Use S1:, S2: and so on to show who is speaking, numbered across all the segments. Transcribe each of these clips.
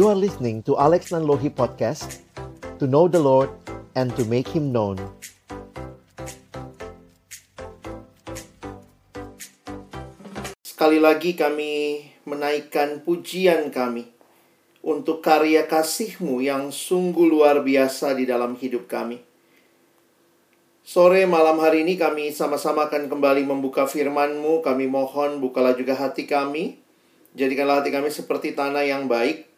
S1: You are listening to Alex Nanlohi Podcast To know the Lord and to make Him known
S2: Sekali lagi kami menaikkan pujian kami untuk karya kasih-Mu yang sungguh luar biasa di dalam hidup kami. Sore malam hari ini kami sama-sama akan kembali membuka firman-Mu. Kami mohon bukalah juga hati kami. Jadikanlah hati kami seperti tanah yang baik.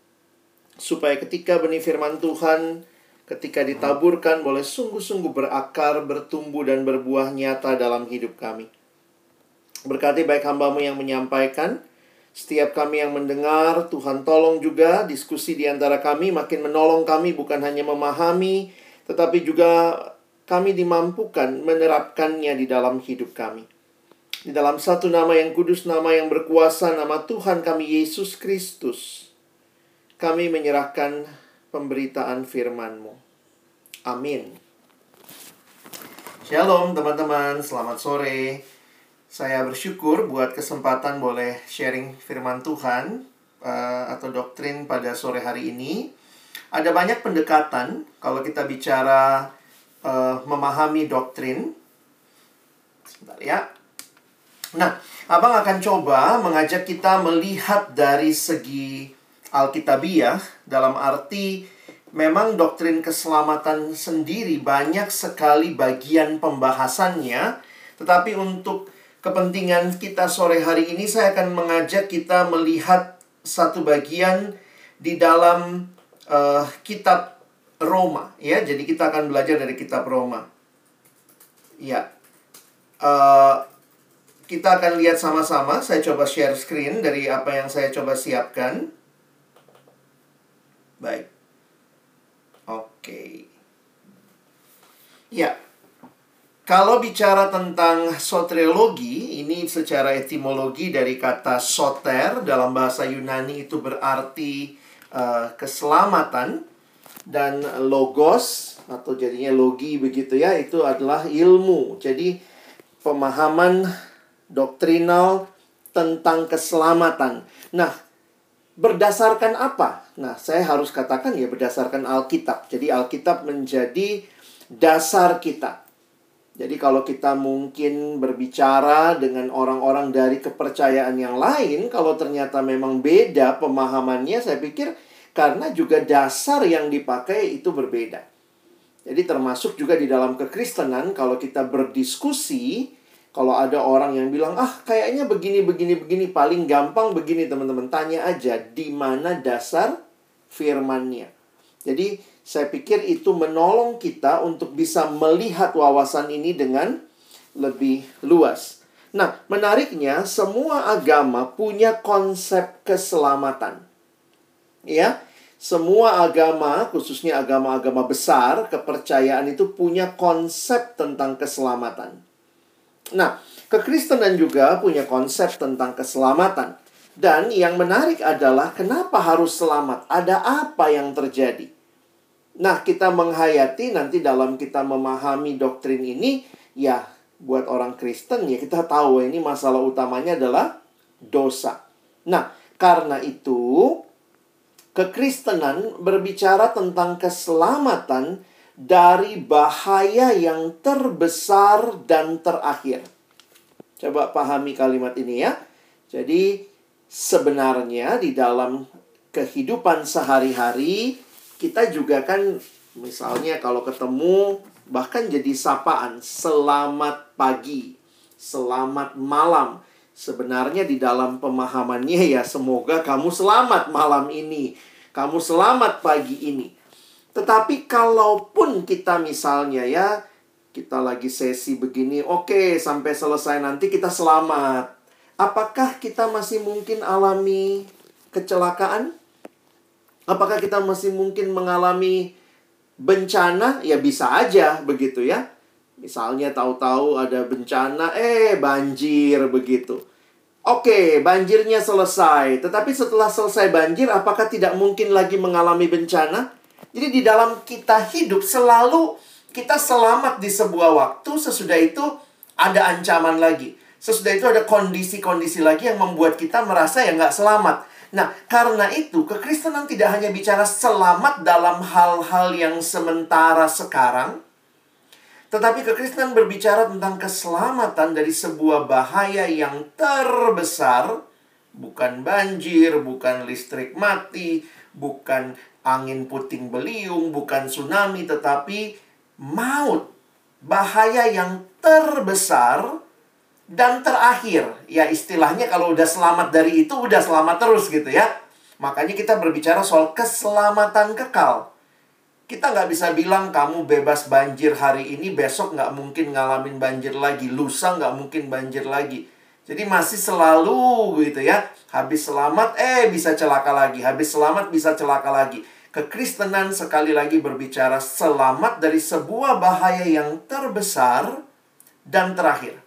S2: Supaya ketika benih firman Tuhan, ketika ditaburkan boleh sungguh-sungguh berakar, bertumbuh, dan berbuah nyata dalam hidup kami. Berkati baik hambamu yang menyampaikan, setiap kami yang mendengar, Tuhan tolong juga diskusi di antara kami, makin menolong kami bukan hanya memahami, tetapi juga kami dimampukan menerapkannya di dalam hidup kami. Di dalam satu nama yang kudus, nama yang berkuasa, nama Tuhan kami Yesus Kristus, kami menyerahkan pemberitaan firman-Mu. Amin. Shalom teman-teman, selamat sore. Saya bersyukur buat kesempatan boleh sharing firman Tuhan uh, atau doktrin pada sore hari ini. Ada banyak pendekatan kalau kita bicara uh, memahami doktrin. Sebentar ya. Nah, Abang akan coba mengajak kita melihat dari segi Alkitabiah dalam arti memang doktrin keselamatan sendiri banyak sekali bagian pembahasannya, tetapi untuk kepentingan kita sore hari ini saya akan mengajak kita melihat satu bagian di dalam uh, kitab Roma ya. Jadi kita akan belajar dari kitab Roma. Ya. Uh, kita akan lihat sama-sama. Saya coba share screen dari apa yang saya coba siapkan. Baik. Oke. Ya. Kalau bicara tentang soteriologi, ini secara etimologi dari kata soter dalam bahasa Yunani itu berarti uh, keselamatan dan logos atau jadinya logi begitu ya, itu adalah ilmu. Jadi pemahaman doktrinal tentang keselamatan. Nah, berdasarkan apa? Nah, saya harus katakan ya berdasarkan Alkitab. Jadi Alkitab menjadi dasar kita. Jadi kalau kita mungkin berbicara dengan orang-orang dari kepercayaan yang lain, kalau ternyata memang beda pemahamannya, saya pikir karena juga dasar yang dipakai itu berbeda. Jadi termasuk juga di dalam kekristenan kalau kita berdiskusi, kalau ada orang yang bilang, "Ah, kayaknya begini begini begini paling gampang begini, teman-teman." Tanya aja di mana dasar firmannya. Jadi saya pikir itu menolong kita untuk bisa melihat wawasan ini dengan lebih luas. Nah, menariknya semua agama punya konsep keselamatan. Ya, semua agama, khususnya agama-agama besar, kepercayaan itu punya konsep tentang keselamatan. Nah, kekristenan juga punya konsep tentang keselamatan. Dan yang menarik adalah kenapa harus selamat? Ada apa yang terjadi? Nah, kita menghayati nanti dalam kita memahami doktrin ini, ya buat orang Kristen ya kita tahu ini masalah utamanya adalah dosa. Nah, karena itu kekristenan berbicara tentang keselamatan dari bahaya yang terbesar dan terakhir. Coba pahami kalimat ini ya. Jadi sebenarnya di dalam kehidupan sehari-hari kita juga kan misalnya kalau ketemu bahkan jadi sapaan selamat pagi, selamat malam. Sebenarnya di dalam pemahamannya ya semoga kamu selamat malam ini, kamu selamat pagi ini. Tetapi kalaupun kita misalnya ya kita lagi sesi begini, oke okay, sampai selesai nanti kita selamat. Apakah kita masih mungkin alami kecelakaan? Apakah kita masih mungkin mengalami bencana? Ya bisa aja begitu ya. Misalnya tahu-tahu ada bencana, eh banjir begitu. Oke, banjirnya selesai. Tetapi setelah selesai banjir, apakah tidak mungkin lagi mengalami bencana? Jadi di dalam kita hidup selalu kita selamat di sebuah waktu, sesudah itu ada ancaman lagi. Sesudah itu ada kondisi-kondisi lagi yang membuat kita merasa ya nggak selamat. Nah, karena itu kekristenan tidak hanya bicara selamat dalam hal-hal yang sementara sekarang, tetapi kekristenan berbicara tentang keselamatan dari sebuah bahaya yang terbesar, bukan banjir, bukan listrik mati, bukan angin puting beliung, bukan tsunami, tetapi maut. Bahaya yang terbesar dan terakhir, ya istilahnya kalau udah selamat dari itu, udah selamat terus gitu ya. Makanya kita berbicara soal keselamatan kekal. Kita nggak bisa bilang kamu bebas banjir hari ini, besok nggak mungkin ngalamin banjir lagi. Lusa nggak mungkin banjir lagi. Jadi masih selalu gitu ya. Habis selamat, eh bisa celaka lagi. Habis selamat bisa celaka lagi. Kekristenan sekali lagi berbicara selamat dari sebuah bahaya yang terbesar dan terakhir.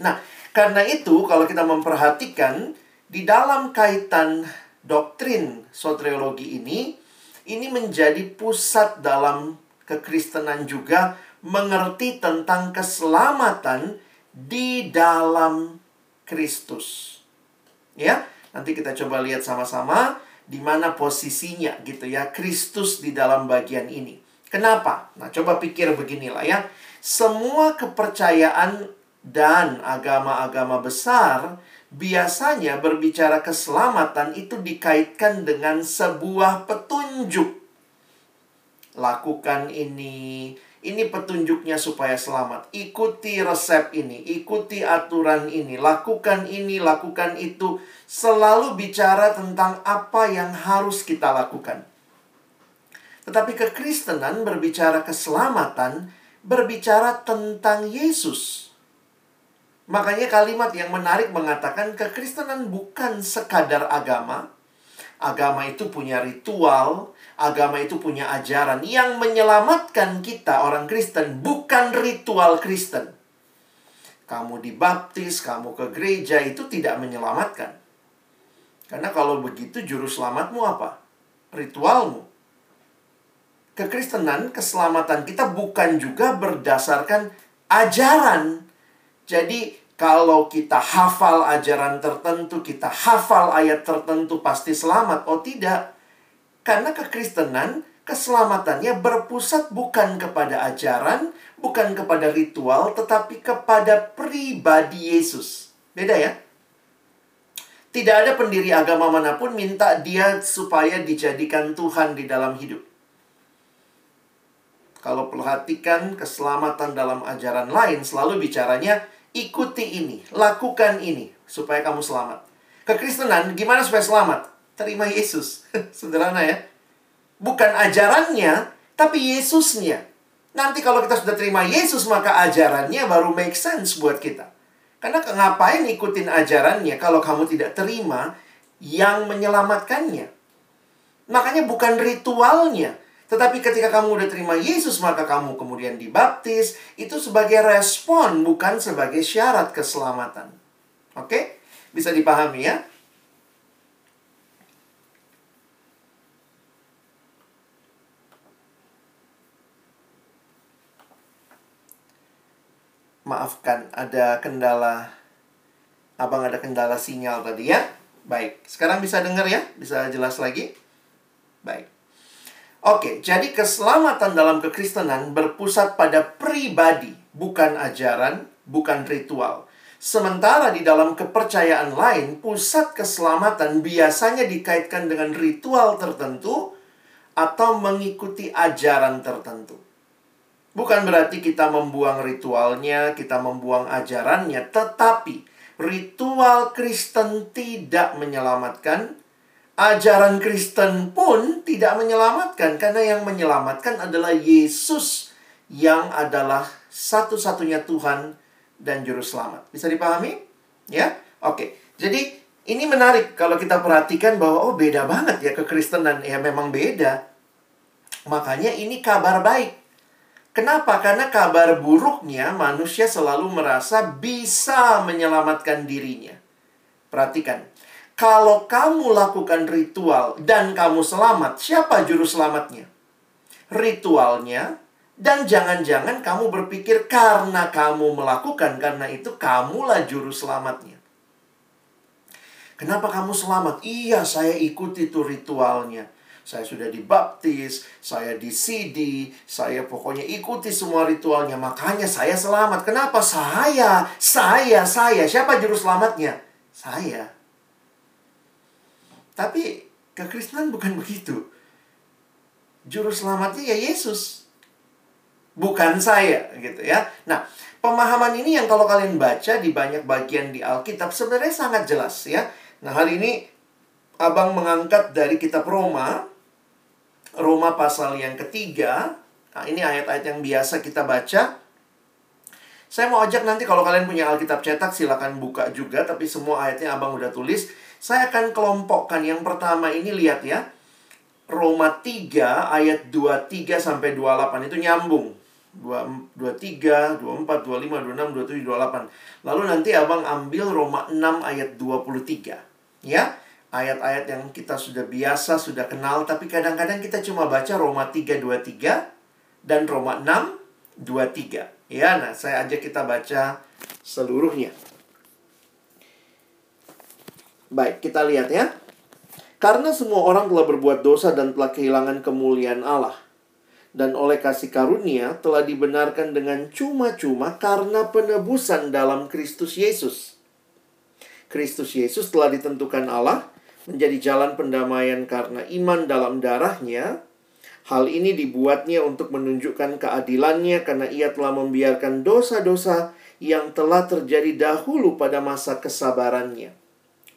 S2: Nah, karena itu kalau kita memperhatikan di dalam kaitan doktrin soteriologi ini, ini menjadi pusat dalam kekristenan juga mengerti tentang keselamatan di dalam Kristus. Ya, nanti kita coba lihat sama-sama di mana posisinya gitu ya Kristus di dalam bagian ini. Kenapa? Nah, coba pikir beginilah ya. Semua kepercayaan dan agama-agama besar biasanya berbicara keselamatan itu dikaitkan dengan sebuah petunjuk. Lakukan ini, ini petunjuknya supaya selamat. Ikuti resep ini, ikuti aturan ini, lakukan ini, lakukan itu. Selalu bicara tentang apa yang harus kita lakukan. Tetapi kekristenan berbicara keselamatan, berbicara tentang Yesus. Makanya kalimat yang menarik mengatakan kekristenan bukan sekadar agama. Agama itu punya ritual, agama itu punya ajaran yang menyelamatkan kita orang Kristen bukan ritual Kristen. Kamu dibaptis, kamu ke gereja itu tidak menyelamatkan. Karena kalau begitu juru selamatmu apa? Ritualmu. Kekristenan, keselamatan kita bukan juga berdasarkan ajaran jadi kalau kita hafal ajaran tertentu, kita hafal ayat tertentu pasti selamat. Oh tidak. Karena kekristenan, keselamatannya berpusat bukan kepada ajaran, bukan kepada ritual, tetapi kepada pribadi Yesus. Beda ya? Tidak ada pendiri agama mana pun minta dia supaya dijadikan Tuhan di dalam hidup. Kalau perhatikan keselamatan dalam ajaran lain, selalu bicaranya ikuti ini, lakukan ini supaya kamu selamat. Kekristenan gimana supaya selamat? Terima Yesus. Sederhana ya. Bukan ajarannya, tapi Yesusnya. Nanti kalau kita sudah terima Yesus, maka ajarannya baru make sense buat kita. Karena ngapain ikutin ajarannya kalau kamu tidak terima yang menyelamatkannya? Makanya bukan ritualnya, tetapi ketika kamu udah terima Yesus, maka kamu kemudian dibaptis. Itu sebagai respon, bukan sebagai syarat keselamatan. Oke? Bisa dipahami ya? Maafkan, ada kendala. Abang ada kendala sinyal tadi ya. Baik, sekarang bisa dengar ya? Bisa jelas lagi? Baik. Oke, jadi keselamatan dalam kekristenan berpusat pada pribadi, bukan ajaran, bukan ritual. Sementara di dalam kepercayaan lain, pusat keselamatan biasanya dikaitkan dengan ritual tertentu atau mengikuti ajaran tertentu. Bukan berarti kita membuang ritualnya, kita membuang ajarannya, tetapi ritual Kristen tidak menyelamatkan, ajaran Kristen pun tidak menyelamatkan karena yang menyelamatkan adalah Yesus yang adalah satu-satunya Tuhan dan juru selamat. Bisa dipahami? Ya? Oke. Jadi ini menarik kalau kita perhatikan bahwa oh beda banget ya kekristenan. Ya memang beda. Makanya ini kabar baik. Kenapa? Karena kabar buruknya manusia selalu merasa bisa menyelamatkan dirinya. Perhatikan, kalau kamu lakukan ritual dan kamu selamat, siapa juru selamatnya? Ritualnya Dan jangan-jangan kamu berpikir karena kamu melakukan, karena itu kamulah juru selamatnya. Kenapa kamu selamat? Iya, saya ikuti itu ritualnya. Saya sudah dibaptis, saya di CD, saya pokoknya ikuti semua ritualnya. Makanya saya selamat. Kenapa? Saya, saya, saya. Siapa juru selamatnya? Saya. Tapi kekristenan bukan begitu. Juru selamatnya ya Yesus. Bukan saya gitu ya. Nah, pemahaman ini yang kalau kalian baca di banyak bagian di Alkitab sebenarnya sangat jelas ya. Nah, hari ini Abang mengangkat dari kitab Roma Roma pasal yang ketiga. Nah, ini ayat-ayat yang biasa kita baca. Saya mau ajak nanti kalau kalian punya Alkitab cetak silakan buka juga tapi semua ayatnya Abang udah tulis. Saya akan kelompokkan yang pertama ini lihat ya. Roma 3 ayat 23 sampai 28 itu nyambung. 23, 24, 25, 26, 27, 28. Lalu nanti Abang ambil Roma 6 ayat 23. Ya ayat-ayat yang kita sudah biasa, sudah kenal, tapi kadang-kadang kita cuma baca Roma 3:23 dan Roma 6:23. Ya, nah saya ajak kita baca seluruhnya. Baik, kita lihat ya. Karena semua orang telah berbuat dosa dan telah kehilangan kemuliaan Allah. Dan oleh kasih karunia telah dibenarkan dengan cuma-cuma karena penebusan dalam Kristus Yesus. Kristus Yesus telah ditentukan Allah menjadi jalan pendamaian karena iman dalam darahnya. Hal ini dibuatnya untuk menunjukkan keadilannya karena ia telah membiarkan dosa-dosa yang telah terjadi dahulu pada masa kesabarannya.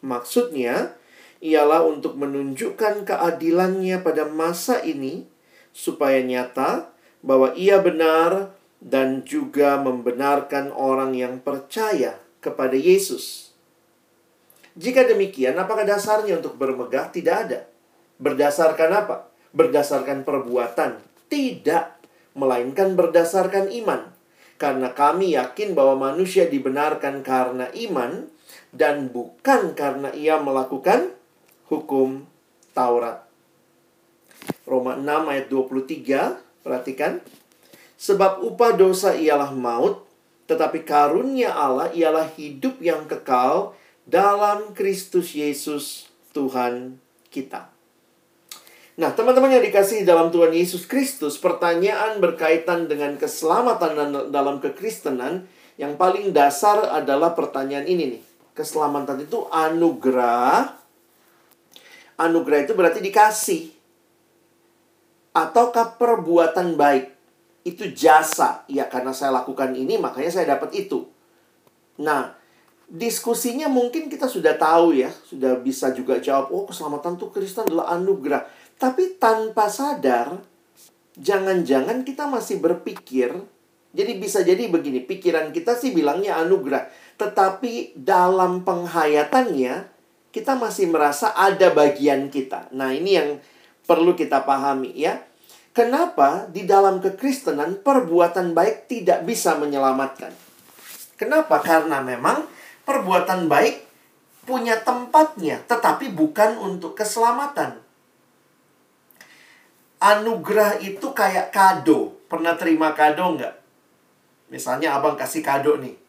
S2: Maksudnya, ialah untuk menunjukkan keadilannya pada masa ini supaya nyata bahwa ia benar dan juga membenarkan orang yang percaya kepada Yesus. Jika demikian, apakah dasarnya untuk bermegah? Tidak ada. Berdasarkan apa? Berdasarkan perbuatan. Tidak. Melainkan berdasarkan iman. Karena kami yakin bahwa manusia dibenarkan karena iman dan bukan karena ia melakukan hukum Taurat. Roma 6 ayat 23, perhatikan. Sebab upah dosa ialah maut, tetapi karunia Allah ialah hidup yang kekal dalam Kristus Yesus Tuhan kita. Nah, teman-teman yang dikasih dalam Tuhan Yesus Kristus, pertanyaan berkaitan dengan keselamatan dalam kekristenan yang paling dasar adalah pertanyaan ini nih. Keselamatan itu anugerah. Anugerah itu berarti dikasih. Ataukah perbuatan baik? Itu jasa. Ya, karena saya lakukan ini, makanya saya dapat itu. Nah, diskusinya mungkin kita sudah tahu ya, sudah bisa juga jawab, oh keselamatan tuh Kristen adalah anugerah. Tapi tanpa sadar, jangan-jangan kita masih berpikir, jadi bisa jadi begini, pikiran kita sih bilangnya anugerah. Tetapi dalam penghayatannya, kita masih merasa ada bagian kita. Nah ini yang perlu kita pahami ya. Kenapa di dalam kekristenan perbuatan baik tidak bisa menyelamatkan? Kenapa? Karena memang perbuatan baik punya tempatnya, tetapi bukan untuk keselamatan. Anugerah itu kayak kado. Pernah terima kado nggak? Misalnya abang kasih kado nih.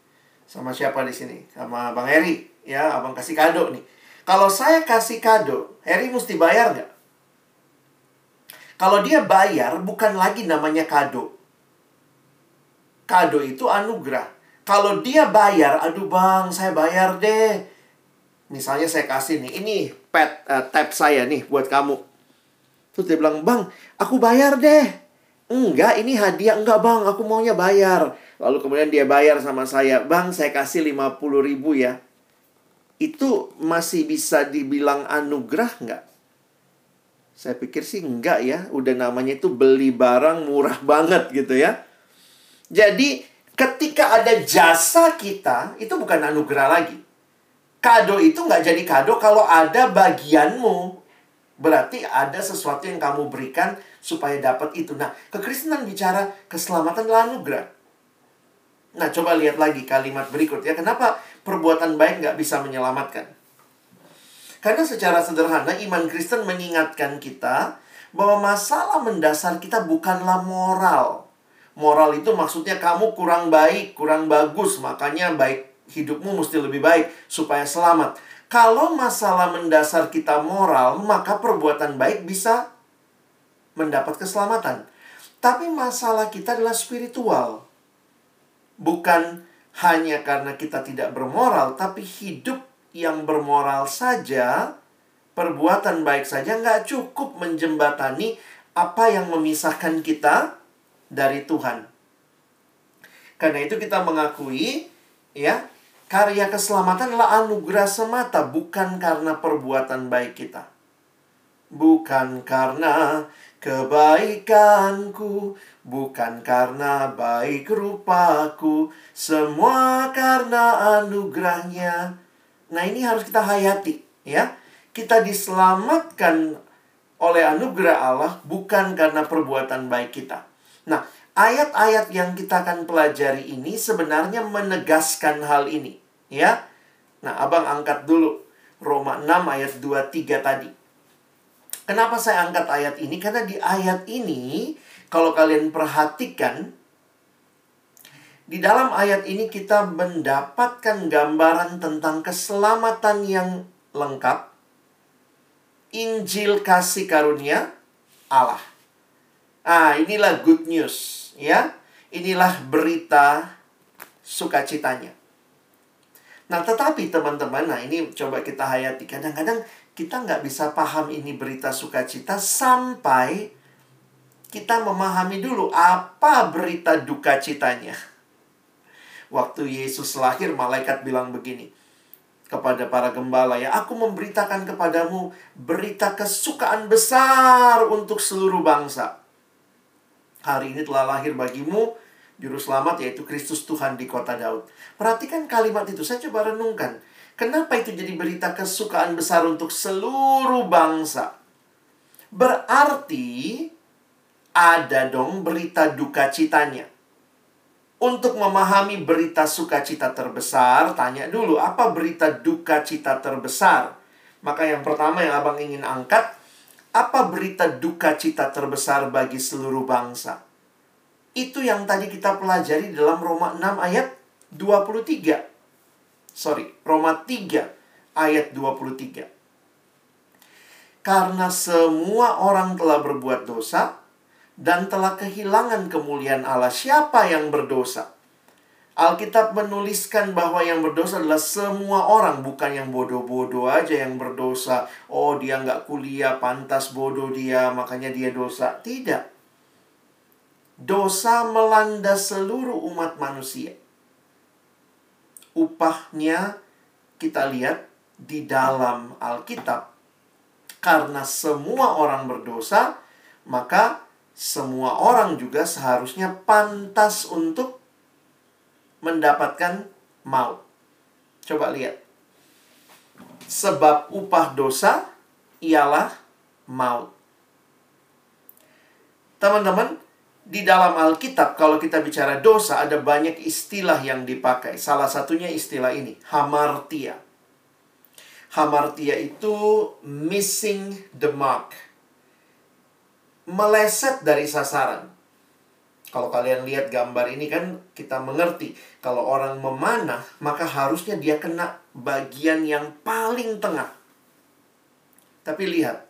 S2: Sama siapa di sini? Sama Bang Heri. Ya, abang kasih kado nih. Kalau saya kasih kado, Heri mesti bayar nggak? Kalau dia bayar, bukan lagi namanya kado. Kado itu anugerah. Kalau dia bayar, aduh bang, saya bayar deh. Misalnya saya kasih nih, ini pet uh, tab saya nih buat kamu. Terus dia bilang, bang, aku bayar deh. Enggak, ini hadiah. Enggak bang, aku maunya bayar. Lalu kemudian dia bayar sama saya. Bang, saya kasih 50 ribu ya. Itu masih bisa dibilang anugerah enggak? Saya pikir sih enggak ya. Udah namanya itu beli barang murah banget gitu ya. Jadi ketika ada jasa kita, itu bukan anugerah lagi. Kado itu nggak jadi kado kalau ada bagianmu. Berarti ada sesuatu yang kamu berikan supaya dapat itu. Nah, kekristenan bicara keselamatan anugerah. Nah, coba lihat lagi kalimat berikut ya. Kenapa perbuatan baik nggak bisa menyelamatkan? Karena secara sederhana iman Kristen mengingatkan kita bahwa masalah mendasar kita bukanlah moral Moral itu maksudnya kamu kurang baik, kurang bagus, makanya baik hidupmu mesti lebih baik supaya selamat. Kalau masalah mendasar kita moral, maka perbuatan baik bisa mendapat keselamatan. Tapi masalah kita adalah spiritual. Bukan hanya karena kita tidak bermoral, tapi hidup yang bermoral saja, perbuatan baik saja nggak cukup menjembatani apa yang memisahkan kita dari Tuhan. Karena itu kita mengakui, ya, karya keselamatan adalah anugerah semata, bukan karena perbuatan baik kita. Bukan karena kebaikanku, bukan karena baik rupaku, semua karena anugerahnya. Nah ini harus kita hayati ya. Kita diselamatkan oleh anugerah Allah bukan karena perbuatan baik kita. Nah, ayat-ayat yang kita akan pelajari ini sebenarnya menegaskan hal ini, ya. Nah, Abang angkat dulu Roma 6 ayat 23 tadi. Kenapa saya angkat ayat ini? Karena di ayat ini, kalau kalian perhatikan, di dalam ayat ini kita mendapatkan gambaran tentang keselamatan yang lengkap, Injil kasih karunia Allah. Ah, inilah good news, ya. Inilah berita sukacitanya. Nah, tetapi teman-teman, nah ini coba kita hayati. Kadang-kadang kita nggak bisa paham ini berita sukacita sampai kita memahami dulu apa berita duka citanya. Waktu Yesus lahir, malaikat bilang begini kepada para gembala ya, aku memberitakan kepadamu berita kesukaan besar untuk seluruh bangsa. Hari ini telah lahir bagimu juru selamat yaitu Kristus Tuhan di kota Daud. Perhatikan kalimat itu, saya coba renungkan. Kenapa itu jadi berita kesukaan besar untuk seluruh bangsa? Berarti ada dong berita duka citanya. Untuk memahami berita sukacita terbesar, tanya dulu apa berita duka cita terbesar. Maka yang pertama yang abang ingin angkat, apa berita duka cita terbesar bagi seluruh bangsa? Itu yang tadi kita pelajari dalam Roma 6 ayat 23 sorry, Roma 3 ayat 23. Karena semua orang telah berbuat dosa dan telah kehilangan kemuliaan Allah. Siapa yang berdosa? Alkitab menuliskan bahwa yang berdosa adalah semua orang, bukan yang bodoh-bodoh aja yang berdosa. Oh, dia nggak kuliah, pantas bodoh dia, makanya dia dosa. Tidak. Dosa melanda seluruh umat manusia upahnya kita lihat di dalam Alkitab. Karena semua orang berdosa, maka semua orang juga seharusnya pantas untuk mendapatkan maut. Coba lihat. Sebab upah dosa ialah maut. Teman-teman, di dalam Alkitab kalau kita bicara dosa ada banyak istilah yang dipakai. Salah satunya istilah ini, hamartia. Hamartia itu missing the mark. Meleset dari sasaran. Kalau kalian lihat gambar ini kan kita mengerti kalau orang memanah maka harusnya dia kena bagian yang paling tengah. Tapi lihat,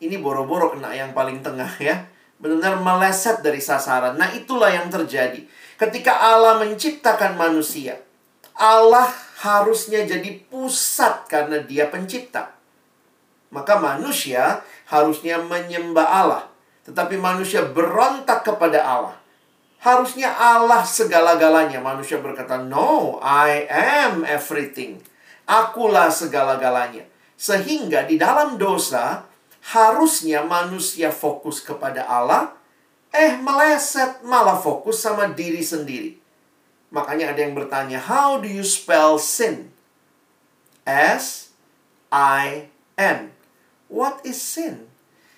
S2: ini boro-boro kena yang paling tengah ya benar-benar meleset dari sasaran. Nah, itulah yang terjadi. Ketika Allah menciptakan manusia, Allah harusnya jadi pusat karena Dia pencipta. Maka manusia harusnya menyembah Allah, tetapi manusia berontak kepada Allah. Harusnya Allah segala-galanya. Manusia berkata, "No, I am everything." Akulah segala-galanya. Sehingga di dalam dosa, harusnya manusia fokus kepada Allah, eh meleset malah fokus sama diri sendiri. Makanya ada yang bertanya, how do you spell sin? S I N. What is sin?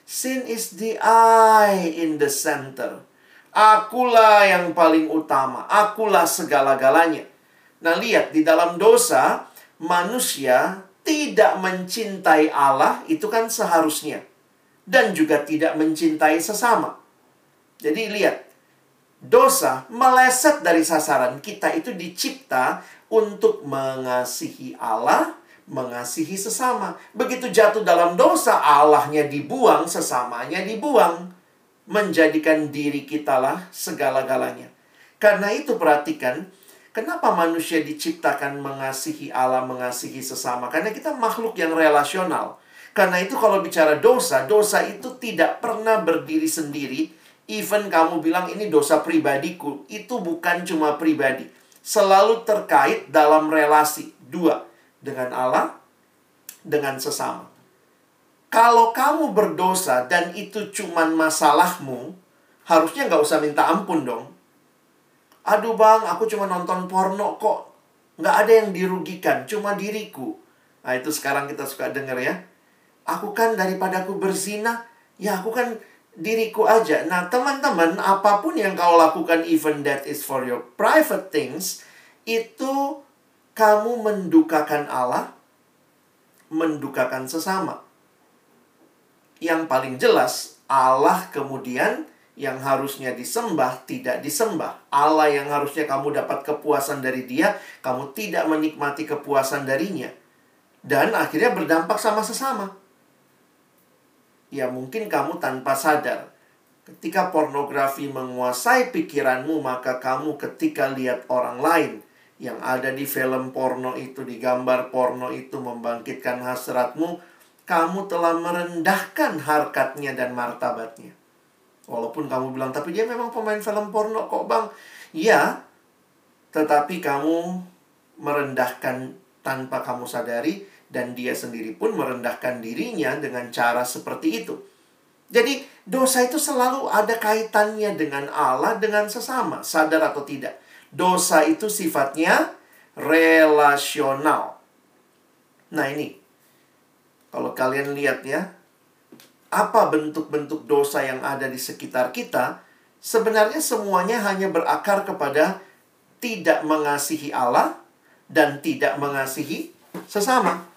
S2: Sin is the I in the center. Akulah yang paling utama, akulah segala-galanya. Nah, lihat di dalam dosa manusia tidak mencintai Allah itu kan seharusnya dan juga tidak mencintai sesama. Jadi lihat dosa meleset dari sasaran. Kita itu dicipta untuk mengasihi Allah, mengasihi sesama. Begitu jatuh dalam dosa, Allahnya dibuang, sesamanya dibuang. Menjadikan diri kitalah segala-galanya. Karena itu perhatikan, kenapa manusia diciptakan mengasihi Allah, mengasihi sesama? Karena kita makhluk yang relasional. Karena itu kalau bicara dosa, dosa itu tidak pernah berdiri sendiri. Even kamu bilang ini dosa pribadiku, itu bukan cuma pribadi selalu terkait dalam relasi dua dengan Allah dengan sesama. Kalau kamu berdosa dan itu cuma masalahmu, harusnya nggak usah minta ampun dong. Aduh bang, aku cuma nonton porno kok. Nggak ada yang dirugikan, cuma diriku. Nah itu sekarang kita suka denger ya. Aku kan daripada aku berzina, ya aku kan diriku aja. Nah, teman-teman, apa pun yang kau lakukan, even that is for your private things, itu kamu mendukakan Allah, mendukakan sesama. Yang paling jelas, Allah kemudian yang harusnya disembah tidak disembah. Allah yang harusnya kamu dapat kepuasan dari dia, kamu tidak menikmati kepuasan darinya. Dan akhirnya berdampak sama sesama ya mungkin kamu tanpa sadar. Ketika pornografi menguasai pikiranmu, maka kamu ketika lihat orang lain yang ada di film porno itu, di gambar porno itu membangkitkan hasratmu, kamu telah merendahkan harkatnya dan martabatnya. Walaupun kamu bilang, tapi dia memang pemain film porno kok bang. Ya, tetapi kamu merendahkan tanpa kamu sadari dan dia sendiri pun merendahkan dirinya dengan cara seperti itu. Jadi dosa itu selalu ada kaitannya dengan Allah dengan sesama, sadar atau tidak. Dosa itu sifatnya relasional. Nah, ini kalau kalian lihat ya, apa bentuk-bentuk dosa yang ada di sekitar kita, sebenarnya semuanya hanya berakar kepada tidak mengasihi Allah dan tidak mengasihi sesama.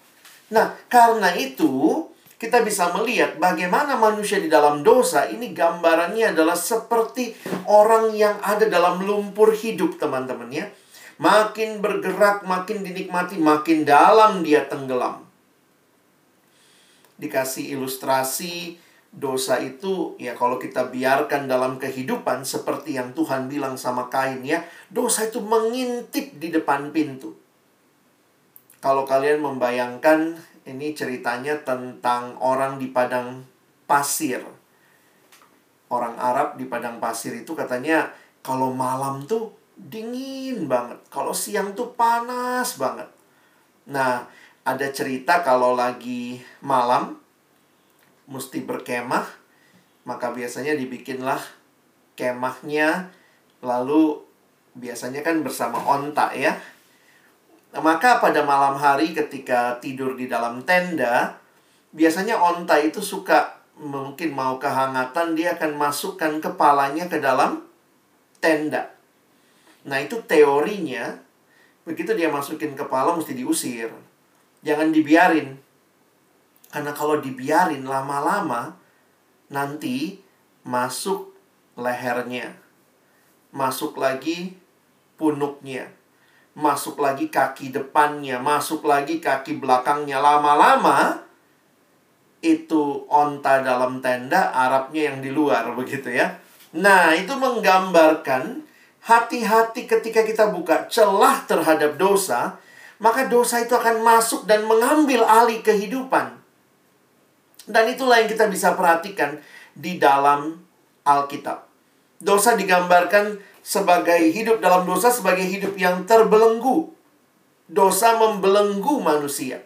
S2: Nah, karena itu kita bisa melihat bagaimana manusia di dalam dosa ini gambarannya adalah seperti orang yang ada dalam lumpur hidup, teman-teman ya. Makin bergerak, makin dinikmati, makin dalam dia tenggelam. Dikasih ilustrasi dosa itu ya kalau kita biarkan dalam kehidupan seperti yang Tuhan bilang sama Kain ya, dosa itu mengintip di depan pintu. Kalau kalian membayangkan ini ceritanya tentang orang di padang pasir. Orang Arab di padang pasir itu katanya kalau malam tuh dingin banget. Kalau siang tuh panas banget. Nah, ada cerita kalau lagi malam mesti berkemah, maka biasanya dibikinlah kemahnya lalu biasanya kan bersama onta ya maka pada malam hari ketika tidur di dalam tenda, biasanya onta itu suka mungkin mau kehangatan, dia akan masukkan kepalanya ke dalam tenda. Nah, itu teorinya, begitu dia masukin kepala mesti diusir. Jangan dibiarin. Karena kalau dibiarin lama-lama, nanti masuk lehernya. Masuk lagi punuknya masuk lagi kaki depannya, masuk lagi kaki belakangnya. Lama-lama itu onta dalam tenda, Arabnya yang di luar begitu ya. Nah, itu menggambarkan hati-hati ketika kita buka celah terhadap dosa, maka dosa itu akan masuk dan mengambil alih kehidupan. Dan itulah yang kita bisa perhatikan di dalam Alkitab. Dosa digambarkan sebagai hidup dalam dosa sebagai hidup yang terbelenggu. Dosa membelenggu manusia.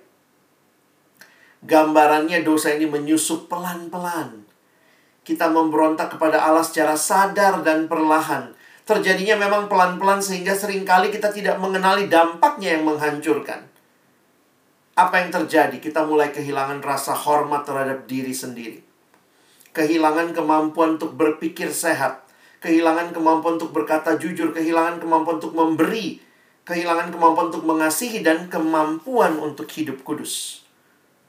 S2: Gambarannya dosa ini menyusup pelan-pelan. Kita memberontak kepada Allah secara sadar dan perlahan. Terjadinya memang pelan-pelan sehingga sering kali kita tidak mengenali dampaknya yang menghancurkan. Apa yang terjadi? Kita mulai kehilangan rasa hormat terhadap diri sendiri. Kehilangan kemampuan untuk berpikir sehat kehilangan kemampuan untuk berkata jujur, kehilangan kemampuan untuk memberi, kehilangan kemampuan untuk mengasihi, dan kemampuan untuk hidup kudus.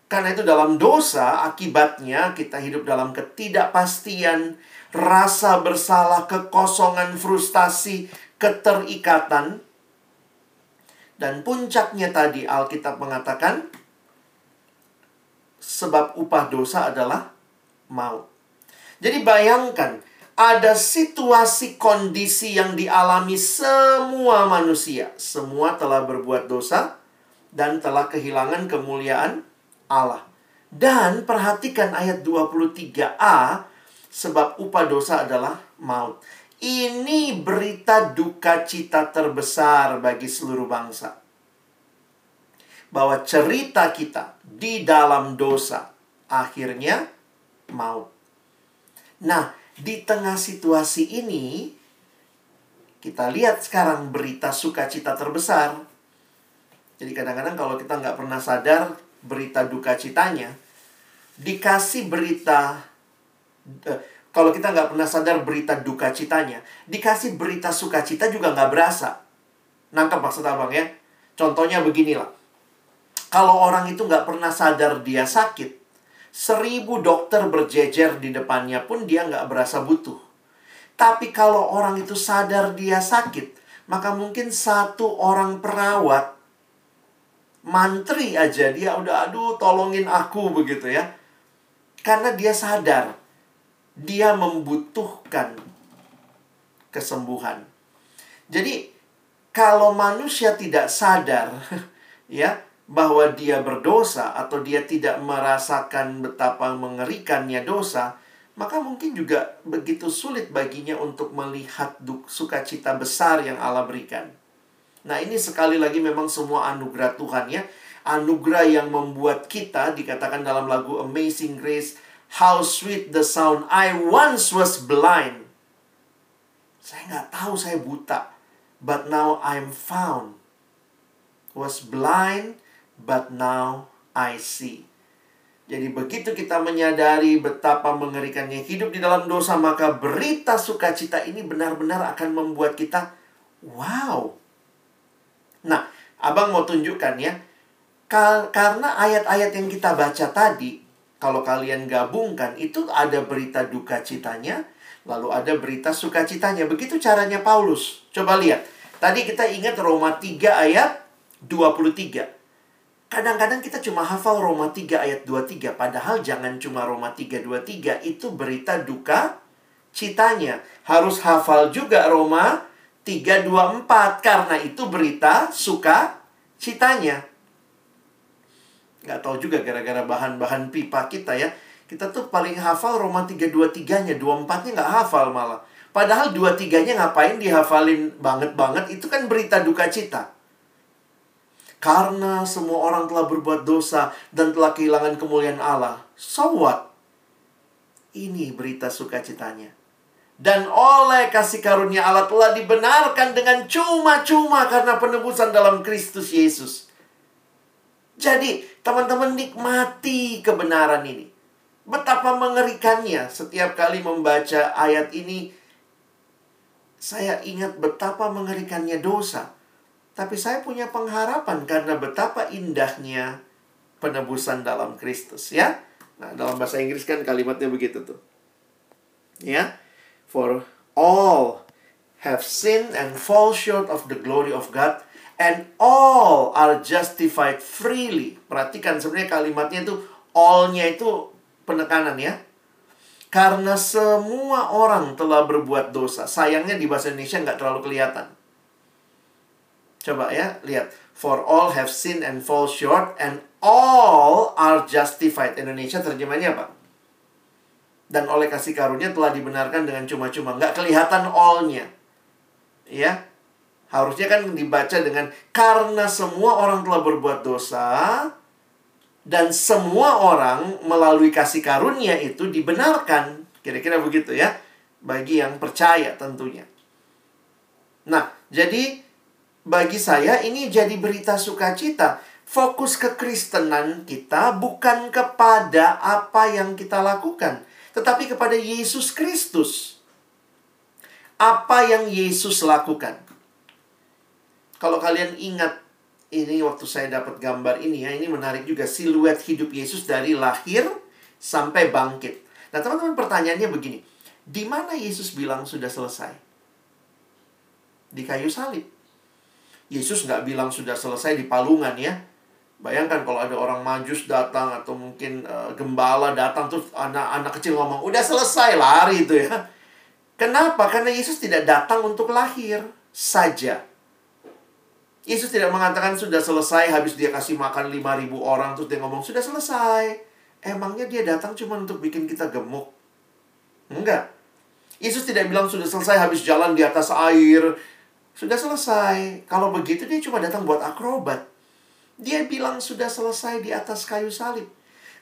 S2: Karena itu dalam dosa akibatnya kita hidup dalam ketidakpastian, rasa bersalah, kekosongan, frustasi, keterikatan. Dan puncaknya tadi Alkitab mengatakan sebab upah dosa adalah maut. Jadi bayangkan ada situasi kondisi yang dialami semua manusia. Semua telah berbuat dosa dan telah kehilangan kemuliaan Allah. Dan perhatikan ayat 23a, sebab upah dosa adalah maut. Ini berita duka cita terbesar bagi seluruh bangsa. Bahwa cerita kita di dalam dosa akhirnya maut. Nah, di tengah situasi ini, kita lihat sekarang berita sukacita terbesar. Jadi kadang-kadang kalau kita nggak pernah sadar berita duka citanya, dikasih berita, kalau kita nggak pernah sadar berita duka citanya, dikasih berita sukacita juga nggak berasa. Nangkep maksud abang ya? Contohnya beginilah. Kalau orang itu nggak pernah sadar dia sakit, Seribu dokter berjejer di depannya pun dia nggak berasa butuh. Tapi kalau orang itu sadar dia sakit, maka mungkin satu orang perawat, mantri aja dia udah aduh tolongin aku begitu ya. Karena dia sadar dia membutuhkan kesembuhan. Jadi kalau manusia tidak sadar ya bahwa dia berdosa atau dia tidak merasakan betapa mengerikannya dosa, maka mungkin juga begitu sulit baginya untuk melihat sukacita besar yang Allah berikan. Nah, ini sekali lagi memang semua anugerah Tuhan ya. Anugerah yang membuat kita dikatakan dalam lagu Amazing Grace, how sweet the sound I once was blind. Saya nggak tahu saya buta, but now I'm found. Was blind, but now I see. Jadi begitu kita menyadari betapa mengerikannya hidup di dalam dosa, maka berita sukacita ini benar-benar akan membuat kita wow. Nah, Abang mau tunjukkan ya. Karena ayat-ayat yang kita baca tadi, kalau kalian gabungkan, itu ada berita duka citanya, lalu ada berita sukacitanya. Begitu caranya Paulus. Coba lihat. Tadi kita ingat Roma 3 ayat 23. Kadang-kadang kita cuma hafal Roma 3 ayat 23. Padahal jangan cuma Roma 3, 23. Itu berita duka citanya. Harus hafal juga Roma 3, 2, 4. Karena itu berita suka citanya. Nggak tahu juga gara-gara bahan-bahan pipa kita ya. Kita tuh paling hafal Roma 3, 2, 3-nya. 2, 4-nya nggak hafal malah. Padahal 2, 3-nya ngapain dihafalin banget-banget. Itu kan berita duka cita. Karena semua orang telah berbuat dosa dan telah kehilangan kemuliaan Allah. So what? Ini berita sukacitanya. Dan oleh kasih karunia Allah telah dibenarkan dengan cuma-cuma karena penebusan dalam Kristus Yesus. Jadi, teman-teman nikmati kebenaran ini. Betapa mengerikannya setiap kali membaca ayat ini. Saya ingat betapa mengerikannya dosa. Tapi saya punya pengharapan karena betapa indahnya penebusan dalam Kristus ya. Nah, dalam bahasa Inggris kan kalimatnya begitu tuh. Ya. For all have sinned and fall short of the glory of God and all are justified freely. Perhatikan sebenarnya kalimatnya itu all-nya itu penekanan ya. Karena semua orang telah berbuat dosa. Sayangnya di bahasa Indonesia nggak terlalu kelihatan. Coba ya, lihat. For all have sinned and fall short and all are justified. Indonesia terjemahnya apa? Dan oleh kasih karunia telah dibenarkan dengan cuma-cuma. Nggak kelihatan all-nya. Ya. Harusnya kan dibaca dengan karena semua orang telah berbuat dosa dan semua orang melalui kasih karunia itu dibenarkan. Kira-kira begitu ya. Bagi yang percaya tentunya. Nah, jadi bagi saya ini jadi berita sukacita. Fokus kekristenan kita bukan kepada apa yang kita lakukan, tetapi kepada Yesus Kristus. Apa yang Yesus lakukan? Kalau kalian ingat ini waktu saya dapat gambar ini ya, ini menarik juga siluet hidup Yesus dari lahir sampai bangkit. Nah, teman-teman pertanyaannya begini. Di mana Yesus bilang sudah selesai? Di kayu salib. Yesus nggak bilang sudah selesai di palungan ya. Bayangkan kalau ada orang majus datang atau mungkin uh, gembala datang terus anak-anak kecil ngomong, "Udah selesai, lari itu ya." Kenapa? Karena Yesus tidak datang untuk lahir saja. Yesus tidak mengatakan sudah selesai habis dia kasih makan 5000 orang terus dia ngomong sudah selesai. Emangnya dia datang cuma untuk bikin kita gemuk? Enggak. Yesus tidak bilang sudah selesai habis jalan di atas air. Sudah selesai. Kalau begitu dia cuma datang buat akrobat. Dia bilang sudah selesai di atas kayu salib.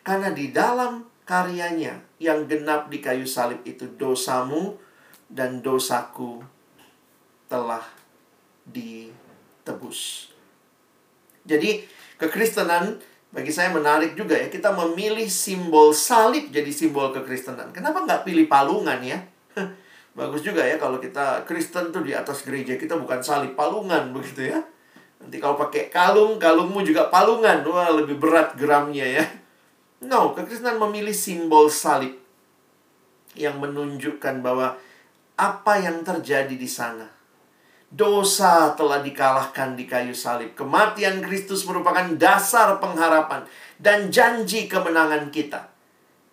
S2: Karena di dalam karyanya yang genap di kayu salib itu dosamu dan dosaku telah ditebus. Jadi kekristenan bagi saya menarik juga ya. Kita memilih simbol salib jadi simbol kekristenan. Kenapa nggak pilih palungan ya? Bagus juga ya kalau kita Kristen tuh di atas gereja kita bukan salib palungan begitu ya. Nanti kalau pakai kalung, kalungmu juga palungan. Wah, lebih berat gramnya ya. No, kekristenan memilih simbol salib yang menunjukkan bahwa apa yang terjadi di sana. Dosa telah dikalahkan di kayu salib. Kematian Kristus merupakan dasar pengharapan dan janji kemenangan kita.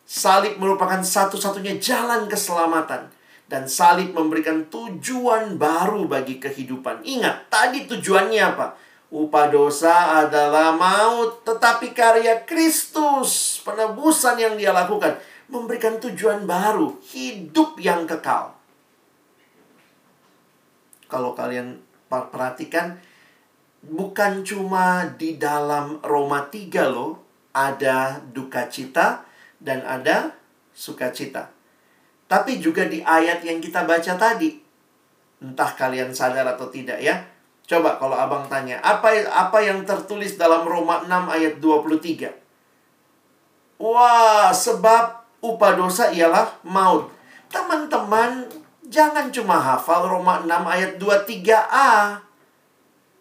S2: Salib merupakan satu-satunya jalan keselamatan dan salib memberikan tujuan baru bagi kehidupan. Ingat, tadi tujuannya apa? Upah dosa adalah maut, tetapi karya Kristus, penebusan yang dia lakukan, memberikan tujuan baru, hidup yang kekal. Kalau kalian perhatikan, bukan cuma di dalam Roma 3 loh, ada duka cita dan ada sukacita. Tapi juga di ayat yang kita baca tadi. Entah kalian sadar atau tidak ya. Coba kalau abang tanya, apa apa yang tertulis dalam Roma 6 ayat 23? Wah, sebab upah dosa ialah maut. Teman-teman, jangan cuma hafal Roma 6 ayat 23a.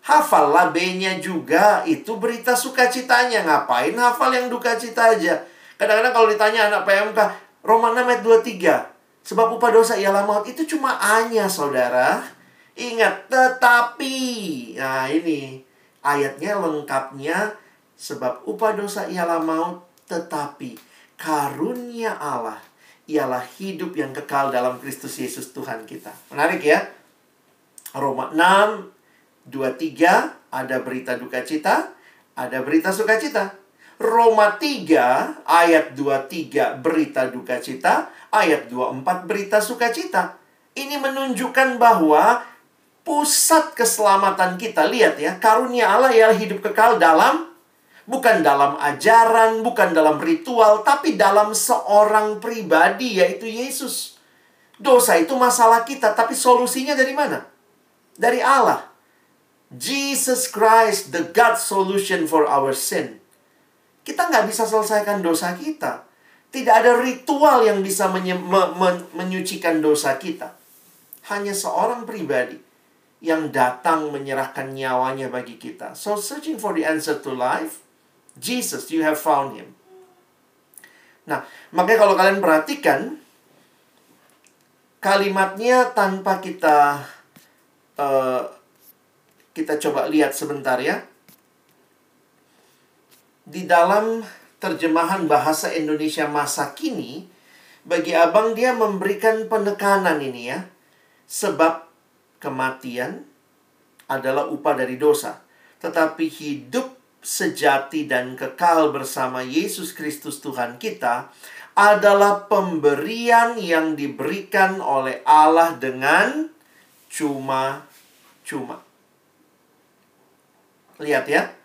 S2: Hafallah B-nya juga. Itu berita sukacitanya. Ngapain hafal yang duka cita aja? Kadang-kadang kalau ditanya anak PMK, Roma 6 ayat 23. Sebab upah dosa ialah maut. Itu cuma A-nya, saudara. Ingat, tetapi. Nah, ini. Ayatnya lengkapnya. Sebab upah dosa ialah maut. Tetapi karunia Allah ialah hidup yang kekal dalam Kristus Yesus Tuhan kita. Menarik ya? Roma 6, 23 ada berita duka cita, ada berita sukacita. Roma 3 ayat 23 berita duka cita, ayat 24 berita sukacita. Ini menunjukkan bahwa pusat keselamatan kita lihat ya, karunia Allah ialah hidup kekal dalam bukan dalam ajaran, bukan dalam ritual, tapi dalam seorang pribadi yaitu Yesus. Dosa itu masalah kita, tapi solusinya dari mana? Dari Allah. Jesus Christ, the God solution for our sin. Kita nggak bisa selesaikan dosa kita. Tidak ada ritual yang bisa menye- me- me- menyucikan dosa kita. Hanya seorang pribadi yang datang menyerahkan nyawanya bagi kita. So searching for the answer to life, Jesus, you have found him. Nah, makanya kalau kalian perhatikan kalimatnya tanpa kita uh, kita coba lihat sebentar ya. Di dalam terjemahan bahasa Indonesia masa kini, bagi abang dia memberikan penekanan ini ya. Sebab kematian adalah upah dari dosa. Tetapi hidup sejati dan kekal bersama Yesus Kristus Tuhan kita adalah pemberian yang diberikan oleh Allah dengan cuma-cuma. Lihat ya.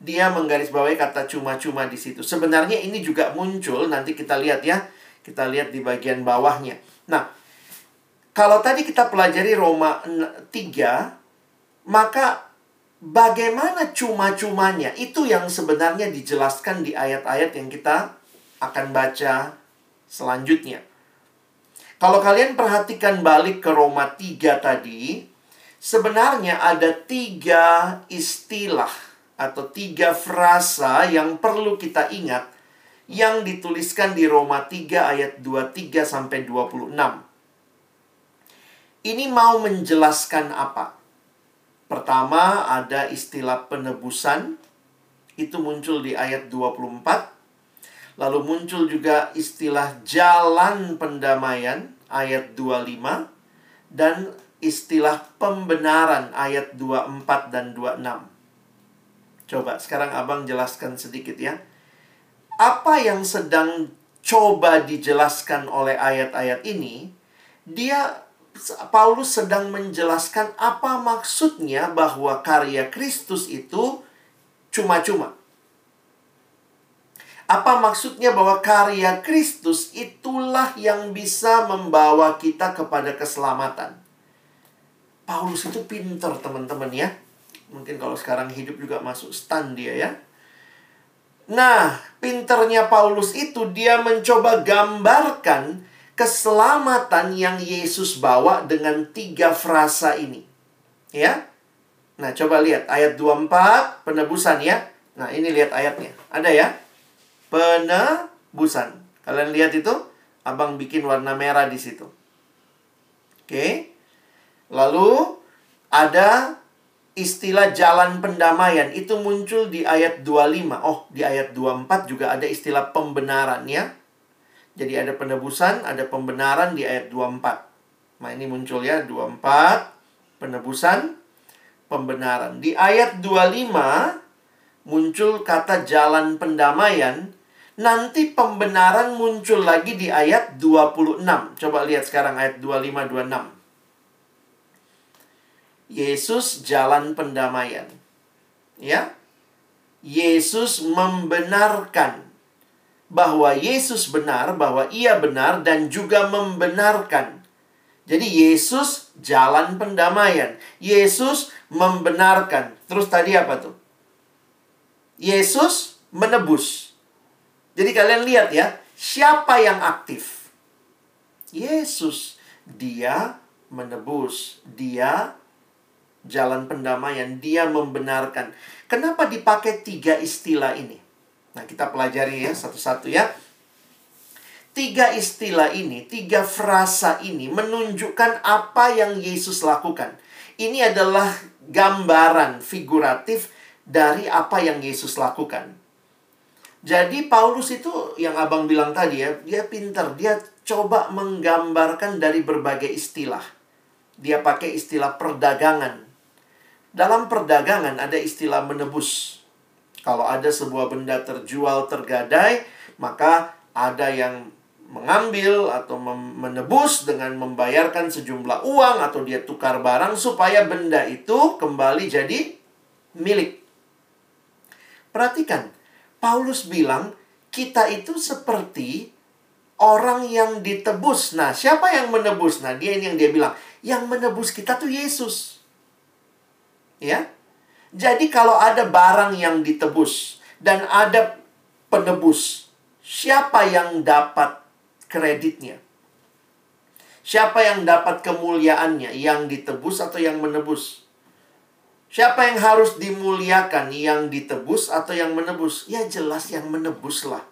S2: Dia menggarisbawahi kata cuma-cuma di situ. Sebenarnya ini juga muncul nanti kita lihat ya. Kita lihat di bagian bawahnya. Nah, kalau tadi kita pelajari Roma 3, maka bagaimana cuma-cumanya? Itu yang sebenarnya dijelaskan di ayat-ayat yang kita akan baca selanjutnya. Kalau kalian perhatikan balik ke Roma 3 tadi, sebenarnya ada tiga istilah atau tiga frasa yang perlu kita ingat yang dituliskan di Roma 3 ayat 23 sampai 26. Ini mau menjelaskan apa? Pertama ada istilah penebusan itu muncul di ayat 24 Lalu muncul juga istilah jalan pendamaian ayat 25 dan istilah pembenaran ayat 24 dan 26. Coba sekarang Abang jelaskan sedikit ya. Apa yang sedang coba dijelaskan oleh ayat-ayat ini? Dia Paulus sedang menjelaskan apa maksudnya bahwa karya Kristus itu cuma-cuma. Apa maksudnya bahwa karya Kristus itulah yang bisa membawa kita kepada keselamatan? Paulus itu pinter teman-teman ya. Mungkin kalau sekarang hidup juga masuk stand dia ya. Nah, pinternya Paulus itu dia mencoba gambarkan keselamatan yang Yesus bawa dengan tiga frasa ini. Ya. Nah, coba lihat ayat 24 penebusan ya. Nah, ini lihat ayatnya. Ada ya? penebusan. Kalian lihat itu? Abang bikin warna merah di situ. Oke. Lalu ada istilah jalan pendamaian itu muncul di ayat 25. Oh, di ayat 24 juga ada istilah pembenaran ya. Jadi ada penebusan, ada pembenaran di ayat 24. Nah, ini muncul ya 24 penebusan, pembenaran. Di ayat 25 muncul kata jalan pendamaian Nanti pembenaran muncul lagi di ayat 26. Coba lihat sekarang ayat 25 26. Yesus jalan pendamaian. Ya. Yesus membenarkan bahwa Yesus benar, bahwa ia benar dan juga membenarkan. Jadi Yesus jalan pendamaian. Yesus membenarkan. Terus tadi apa tuh? Yesus menebus. Jadi kalian lihat ya, siapa yang aktif? Yesus. Dia menebus, dia jalan pendamaian, dia membenarkan. Kenapa dipakai tiga istilah ini? Nah, kita pelajari ya satu-satu ya. Tiga istilah ini, tiga frasa ini menunjukkan apa yang Yesus lakukan. Ini adalah gambaran figuratif dari apa yang Yesus lakukan. Jadi Paulus itu yang abang bilang tadi ya, dia pinter, dia coba menggambarkan dari berbagai istilah. Dia pakai istilah perdagangan. Dalam perdagangan ada istilah menebus. Kalau ada sebuah benda terjual tergadai, maka ada yang mengambil atau menebus dengan membayarkan sejumlah uang atau dia tukar barang supaya benda itu kembali jadi milik. Perhatikan, Paulus bilang, kita itu seperti orang yang ditebus. Nah, siapa yang menebus? Nah, dia ini yang dia bilang, yang menebus kita tuh Yesus. Ya. Jadi kalau ada barang yang ditebus dan ada penebus, siapa yang dapat kreditnya? Siapa yang dapat kemuliaannya? Yang ditebus atau yang menebus? Siapa yang harus dimuliakan? Yang ditebus atau yang menebus? Ya jelas yang menebuslah.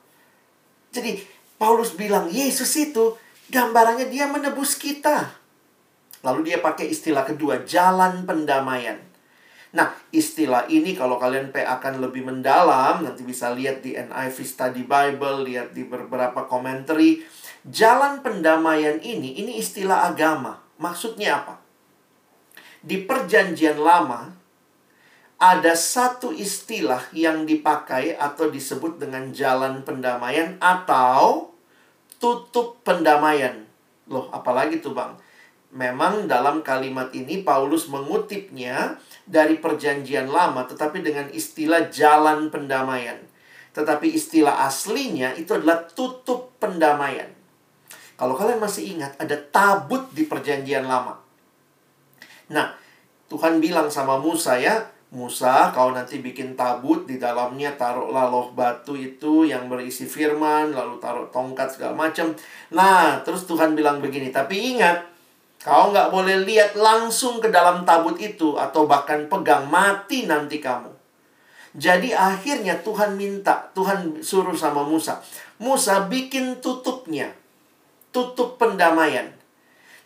S2: Jadi Paulus bilang Yesus itu gambarannya dia menebus kita. Lalu dia pakai istilah kedua, jalan pendamaian. Nah, istilah ini kalau kalian P akan lebih mendalam, nanti bisa lihat di NIV Study Bible, lihat di beberapa komentari. Jalan pendamaian ini, ini istilah agama. Maksudnya apa? Di perjanjian lama, ada satu istilah yang dipakai atau disebut dengan jalan pendamaian atau tutup pendamaian. Loh, apalagi tuh Bang? Memang dalam kalimat ini Paulus mengutipnya dari perjanjian lama tetapi dengan istilah jalan pendamaian. Tetapi istilah aslinya itu adalah tutup pendamaian. Kalau kalian masih ingat ada tabut di perjanjian lama. Nah, Tuhan bilang sama Musa ya, Musa, kau nanti bikin tabut di dalamnya taruhlah loh batu itu yang berisi firman, lalu taruh tongkat segala macam. Nah, terus Tuhan bilang begini, tapi ingat, kau nggak boleh lihat langsung ke dalam tabut itu atau bahkan pegang mati nanti kamu. Jadi akhirnya Tuhan minta, Tuhan suruh sama Musa. Musa bikin tutupnya. Tutup pendamaian.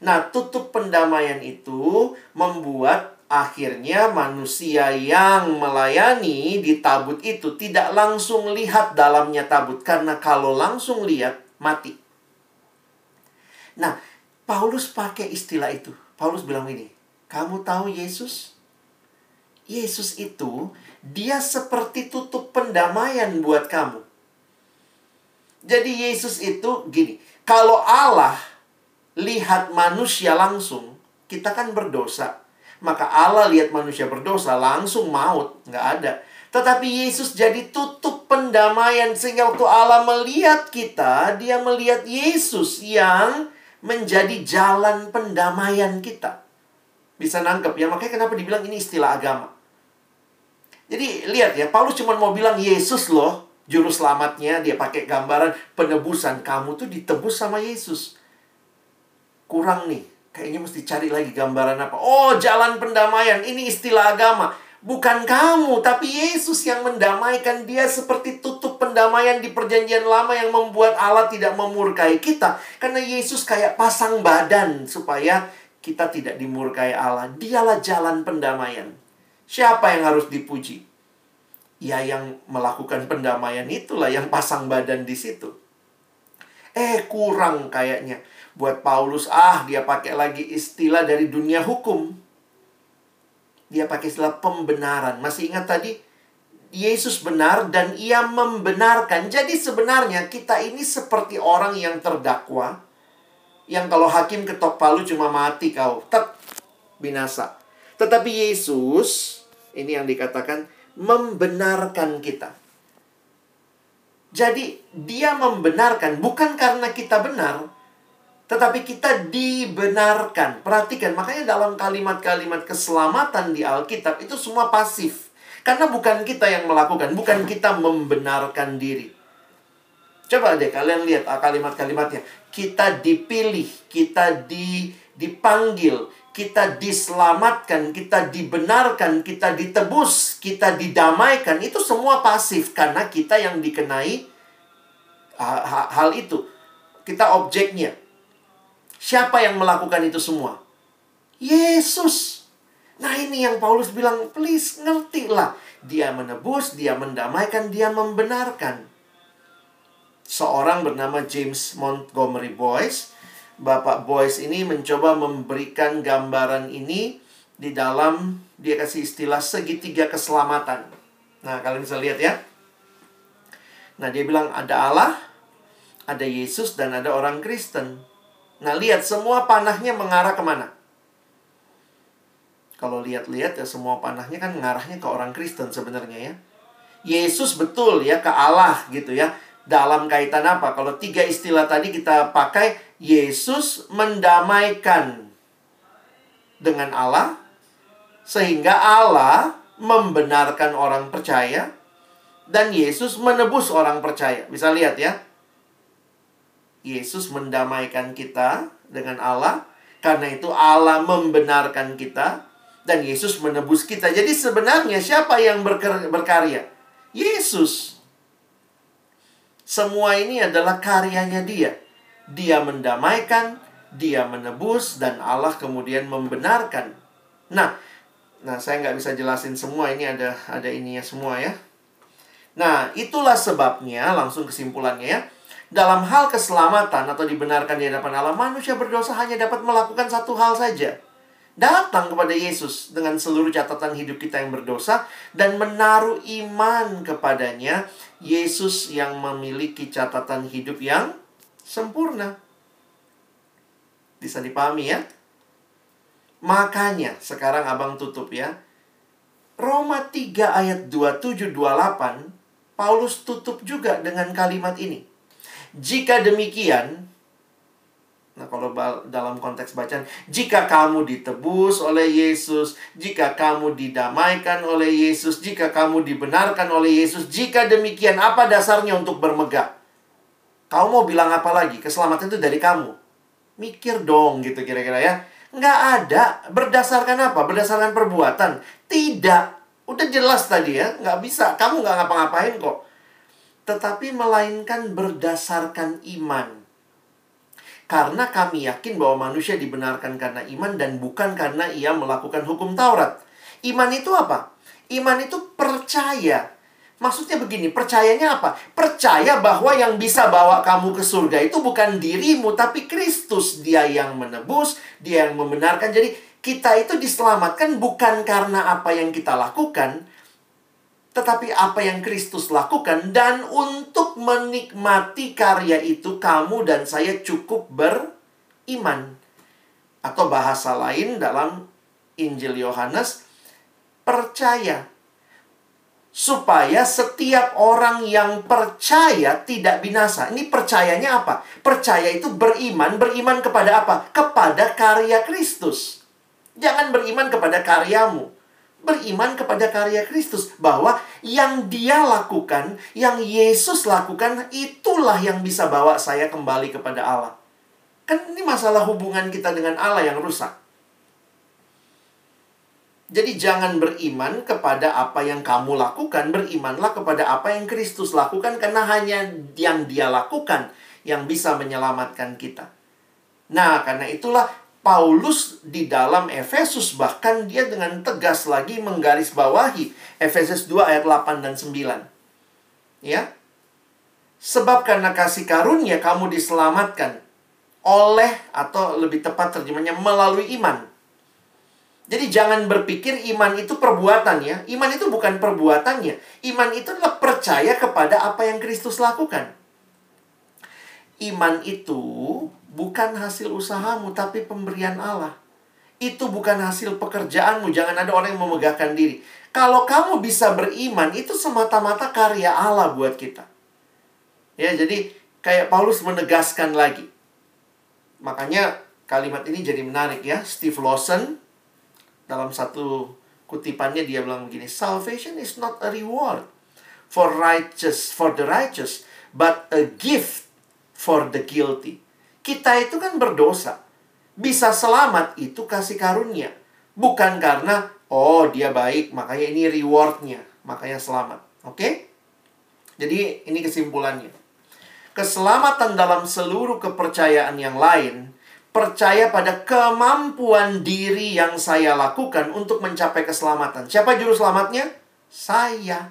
S2: Nah, tutup pendamaian itu membuat akhirnya manusia yang melayani di tabut itu tidak langsung lihat dalamnya tabut. Karena kalau langsung lihat, mati. Nah, Paulus pakai istilah itu. Paulus bilang ini, kamu tahu Yesus? Yesus itu, dia seperti tutup pendamaian buat kamu. Jadi Yesus itu gini, kalau Allah lihat manusia langsung, kita kan berdosa. Maka Allah lihat manusia berdosa langsung maut, nggak ada. Tetapi Yesus jadi tutup pendamaian sehingga waktu Allah melihat kita, dia melihat Yesus yang menjadi jalan pendamaian kita. Bisa nangkep ya, makanya kenapa dibilang ini istilah agama. Jadi lihat ya, Paulus cuma mau bilang Yesus loh, juru selamatnya, dia pakai gambaran penebusan. Kamu tuh ditebus sama Yesus. Kurang nih, kayaknya mesti cari lagi gambaran apa. Oh, jalan pendamaian, ini istilah agama. Bukan kamu, tapi Yesus yang mendamaikan dia seperti tutup pendamaian di perjanjian lama yang membuat Allah tidak memurkai kita. Karena Yesus kayak pasang badan supaya kita tidak dimurkai Allah. Dialah jalan pendamaian. Siapa yang harus dipuji? Ya yang melakukan pendamaian itulah yang pasang badan di situ. Eh kurang kayaknya. Buat Paulus, ah dia pakai lagi istilah dari dunia hukum dia pakai istilah pembenaran. Masih ingat tadi? Yesus benar dan ia membenarkan. Jadi sebenarnya kita ini seperti orang yang terdakwa. Yang kalau hakim ketok palu cuma mati kau. Tet, binasa. Tetapi Yesus, ini yang dikatakan, membenarkan kita. Jadi dia membenarkan bukan karena kita benar, tetapi kita dibenarkan. Perhatikan, makanya dalam kalimat-kalimat keselamatan di Alkitab itu semua pasif. Karena bukan kita yang melakukan, bukan kita membenarkan diri. Coba deh kalian lihat ah, kalimat-kalimatnya. Kita dipilih, kita di, dipanggil, kita diselamatkan, kita dibenarkan, kita ditebus, kita didamaikan. Itu semua pasif karena kita yang dikenai ah, hal itu. Kita objeknya. Siapa yang melakukan itu semua? Yesus. Nah ini yang Paulus bilang, please ngertilah. Dia menebus, dia mendamaikan, dia membenarkan. Seorang bernama James Montgomery Boyce. Bapak Boyce ini mencoba memberikan gambaran ini di dalam, dia kasih istilah segitiga keselamatan. Nah kalian bisa lihat ya. Nah dia bilang ada Allah, ada Yesus, dan ada orang Kristen. Nah, lihat semua panahnya mengarah ke mana? Kalau lihat-lihat ya semua panahnya kan mengarahnya ke orang Kristen sebenarnya ya. Yesus betul ya ke Allah gitu ya. Dalam kaitan apa? Kalau tiga istilah tadi kita pakai, Yesus mendamaikan dengan Allah sehingga Allah membenarkan orang percaya dan Yesus menebus orang percaya. Bisa lihat ya. Yesus mendamaikan kita dengan Allah. Karena itu Allah membenarkan kita dan Yesus menebus kita. Jadi sebenarnya siapa yang berkarya? Yesus. Semua ini adalah karyanya dia. Dia mendamaikan, dia menebus, dan Allah kemudian membenarkan. Nah, nah saya nggak bisa jelasin semua. Ini ada ada ininya semua ya. Nah, itulah sebabnya langsung kesimpulannya ya dalam hal keselamatan atau dibenarkan di hadapan Allah, manusia berdosa hanya dapat melakukan satu hal saja. Datang kepada Yesus dengan seluruh catatan hidup kita yang berdosa dan menaruh iman kepadanya, Yesus yang memiliki catatan hidup yang sempurna. Bisa dipahami ya? Makanya sekarang abang tutup ya. Roma 3 ayat 27 28 Paulus tutup juga dengan kalimat ini. Jika demikian, Nah, kalau dalam konteks bacaan, jika kamu ditebus oleh Yesus, jika kamu didamaikan oleh Yesus, jika kamu dibenarkan oleh Yesus, jika demikian, apa dasarnya untuk bermegah? Kamu mau bilang apa lagi? Keselamatan itu dari kamu. Mikir dong gitu kira-kira ya. Nggak ada. Berdasarkan apa? Berdasarkan perbuatan. Tidak. Udah jelas tadi ya, nggak bisa. Kamu nggak ngapa-ngapain kok. Tetapi melainkan berdasarkan iman. Karena kami yakin bahwa manusia dibenarkan karena iman dan bukan karena ia melakukan hukum Taurat. Iman itu apa? Iman itu percaya. Maksudnya begini, percayanya apa? Percaya bahwa yang bisa bawa kamu ke surga itu bukan dirimu, tapi Kristus. Dia yang menebus, dia yang membenarkan. Jadi kita itu diselamatkan bukan karena apa yang kita lakukan, tetapi apa yang Kristus lakukan dan untuk menikmati karya itu kamu dan saya cukup beriman. Atau bahasa lain dalam Injil Yohanes percaya. Supaya setiap orang yang percaya tidak binasa. Ini percayanya apa? Percaya itu beriman, beriman kepada apa? Kepada karya Kristus. Jangan beriman kepada karyamu beriman kepada karya Kristus bahwa yang dia lakukan, yang Yesus lakukan itulah yang bisa bawa saya kembali kepada Allah. Kan ini masalah hubungan kita dengan Allah yang rusak. Jadi jangan beriman kepada apa yang kamu lakukan, berimanlah kepada apa yang Kristus lakukan karena hanya yang dia lakukan yang bisa menyelamatkan kita. Nah, karena itulah Paulus di dalam Efesus bahkan dia dengan tegas lagi menggarisbawahi Efesus 2 ayat 8 dan 9. Ya. Sebab karena kasih karunia kamu diselamatkan oleh atau lebih tepat terjemahnya melalui iman. Jadi jangan berpikir iman itu perbuatan ya. Iman itu bukan perbuatannya. Iman itu adalah percaya kepada apa yang Kristus lakukan. Iman itu bukan hasil usahamu, tapi pemberian Allah. Itu bukan hasil pekerjaanmu. Jangan ada orang yang memegahkan diri. Kalau kamu bisa beriman, itu semata-mata karya Allah buat kita. Ya, jadi kayak Paulus menegaskan lagi. Makanya kalimat ini jadi menarik ya. Steve Lawson dalam satu kutipannya dia bilang begini, salvation is not a reward for righteous for the righteous, but a gift for the guilty. Kita itu kan berdosa. Bisa selamat itu kasih karunia. Bukan karena, oh dia baik, makanya ini rewardnya. Makanya selamat. Oke? Okay? Jadi ini kesimpulannya. Keselamatan dalam seluruh kepercayaan yang lain percaya pada kemampuan diri yang saya lakukan untuk mencapai keselamatan. Siapa juru selamatnya? Saya.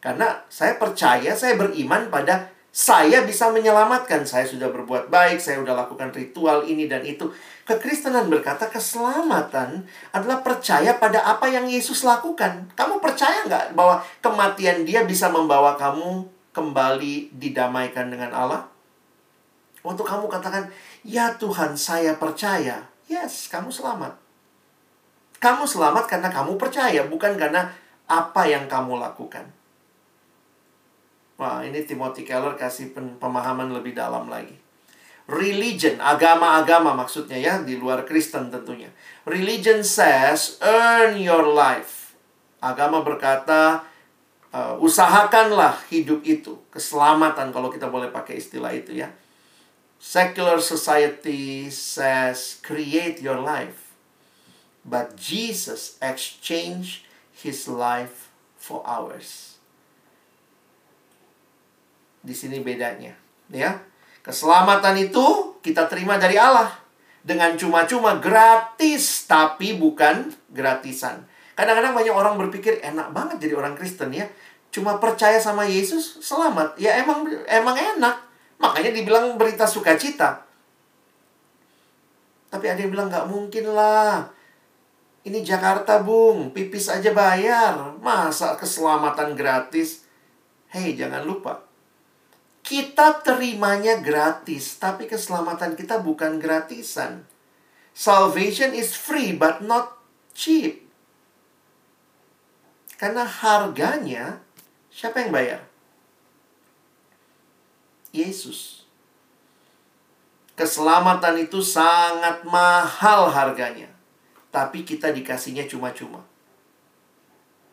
S2: Karena saya percaya, saya beriman pada saya bisa menyelamatkan. Saya sudah berbuat baik, saya sudah lakukan ritual ini dan itu. Kekristenan berkata keselamatan adalah percaya pada apa yang Yesus lakukan. Kamu percaya nggak bahwa kematian dia bisa membawa kamu kembali didamaikan dengan Allah? Waktu kamu katakan, ya Tuhan saya percaya. Yes, kamu selamat. Kamu selamat karena kamu percaya, bukan karena apa yang kamu lakukan. Wah, ini Timothy Keller kasih pemahaman lebih dalam lagi. Religion, agama-agama maksudnya ya, di luar Kristen tentunya. Religion says, earn your life. Agama berkata, uh, usahakanlah hidup itu. Keselamatan kalau kita boleh pakai istilah itu ya. Secular society says, create your life. But Jesus exchanged his life for ours. Di sini bedanya, ya. Keselamatan itu kita terima dari Allah dengan cuma-cuma gratis tapi bukan gratisan. Kadang-kadang banyak orang berpikir enak banget jadi orang Kristen ya. Cuma percaya sama Yesus selamat. Ya emang emang enak. Makanya dibilang berita sukacita. Tapi ada yang bilang nggak mungkin lah. Ini Jakarta, Bung. Pipis aja bayar. Masa keselamatan gratis? Hei, jangan lupa. Kita terimanya gratis, tapi keselamatan kita bukan gratisan. Salvation is free but not cheap. Karena harganya siapa yang bayar? Yesus. Keselamatan itu sangat mahal harganya. Tapi kita dikasihnya cuma-cuma.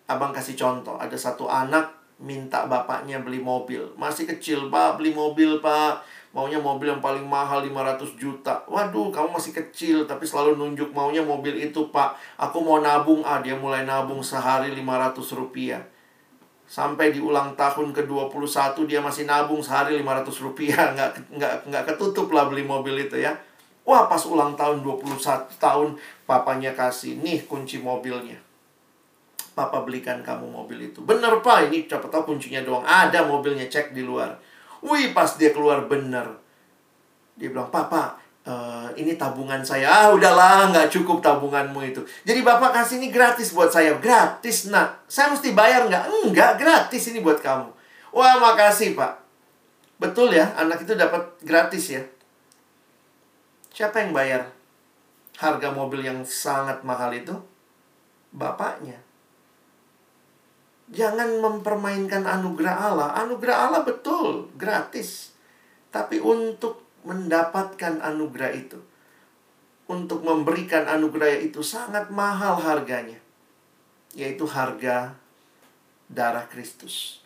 S2: Abang kasih contoh, ada satu anak minta bapaknya beli mobil. Masih kecil, Pak, beli mobil, Pak. Maunya mobil yang paling mahal 500 juta. Waduh, kamu masih kecil tapi selalu nunjuk maunya mobil itu, Pak. Aku mau nabung. Ah, dia mulai nabung sehari 500 rupiah. Sampai di ulang tahun ke-21 dia masih nabung sehari 500 rupiah. Nggak, nggak, nggak ketutup lah beli mobil itu ya. Wah, pas ulang tahun 21 tahun, papanya kasih, nih kunci mobilnya. Papa belikan kamu mobil itu. Bener, Pak. Ini siapa tahu kuncinya doang. Ada mobilnya, cek di luar. Wih, pas dia keluar bener. Dia bilang, Papa, uh, ini tabungan saya. Ah, udahlah, nggak cukup tabunganmu itu. Jadi Bapak kasih ini gratis buat saya. Gratis, nak. Saya mesti bayar nggak? Enggak, gratis ini buat kamu. Wah, makasih, Pak. Betul ya, anak itu dapat gratis ya. Siapa yang bayar harga mobil yang sangat mahal itu? Bapaknya. Jangan mempermainkan anugerah Allah. Anugerah Allah betul, gratis. Tapi untuk mendapatkan anugerah itu, untuk memberikan anugerah itu sangat mahal harganya. Yaitu harga darah Kristus.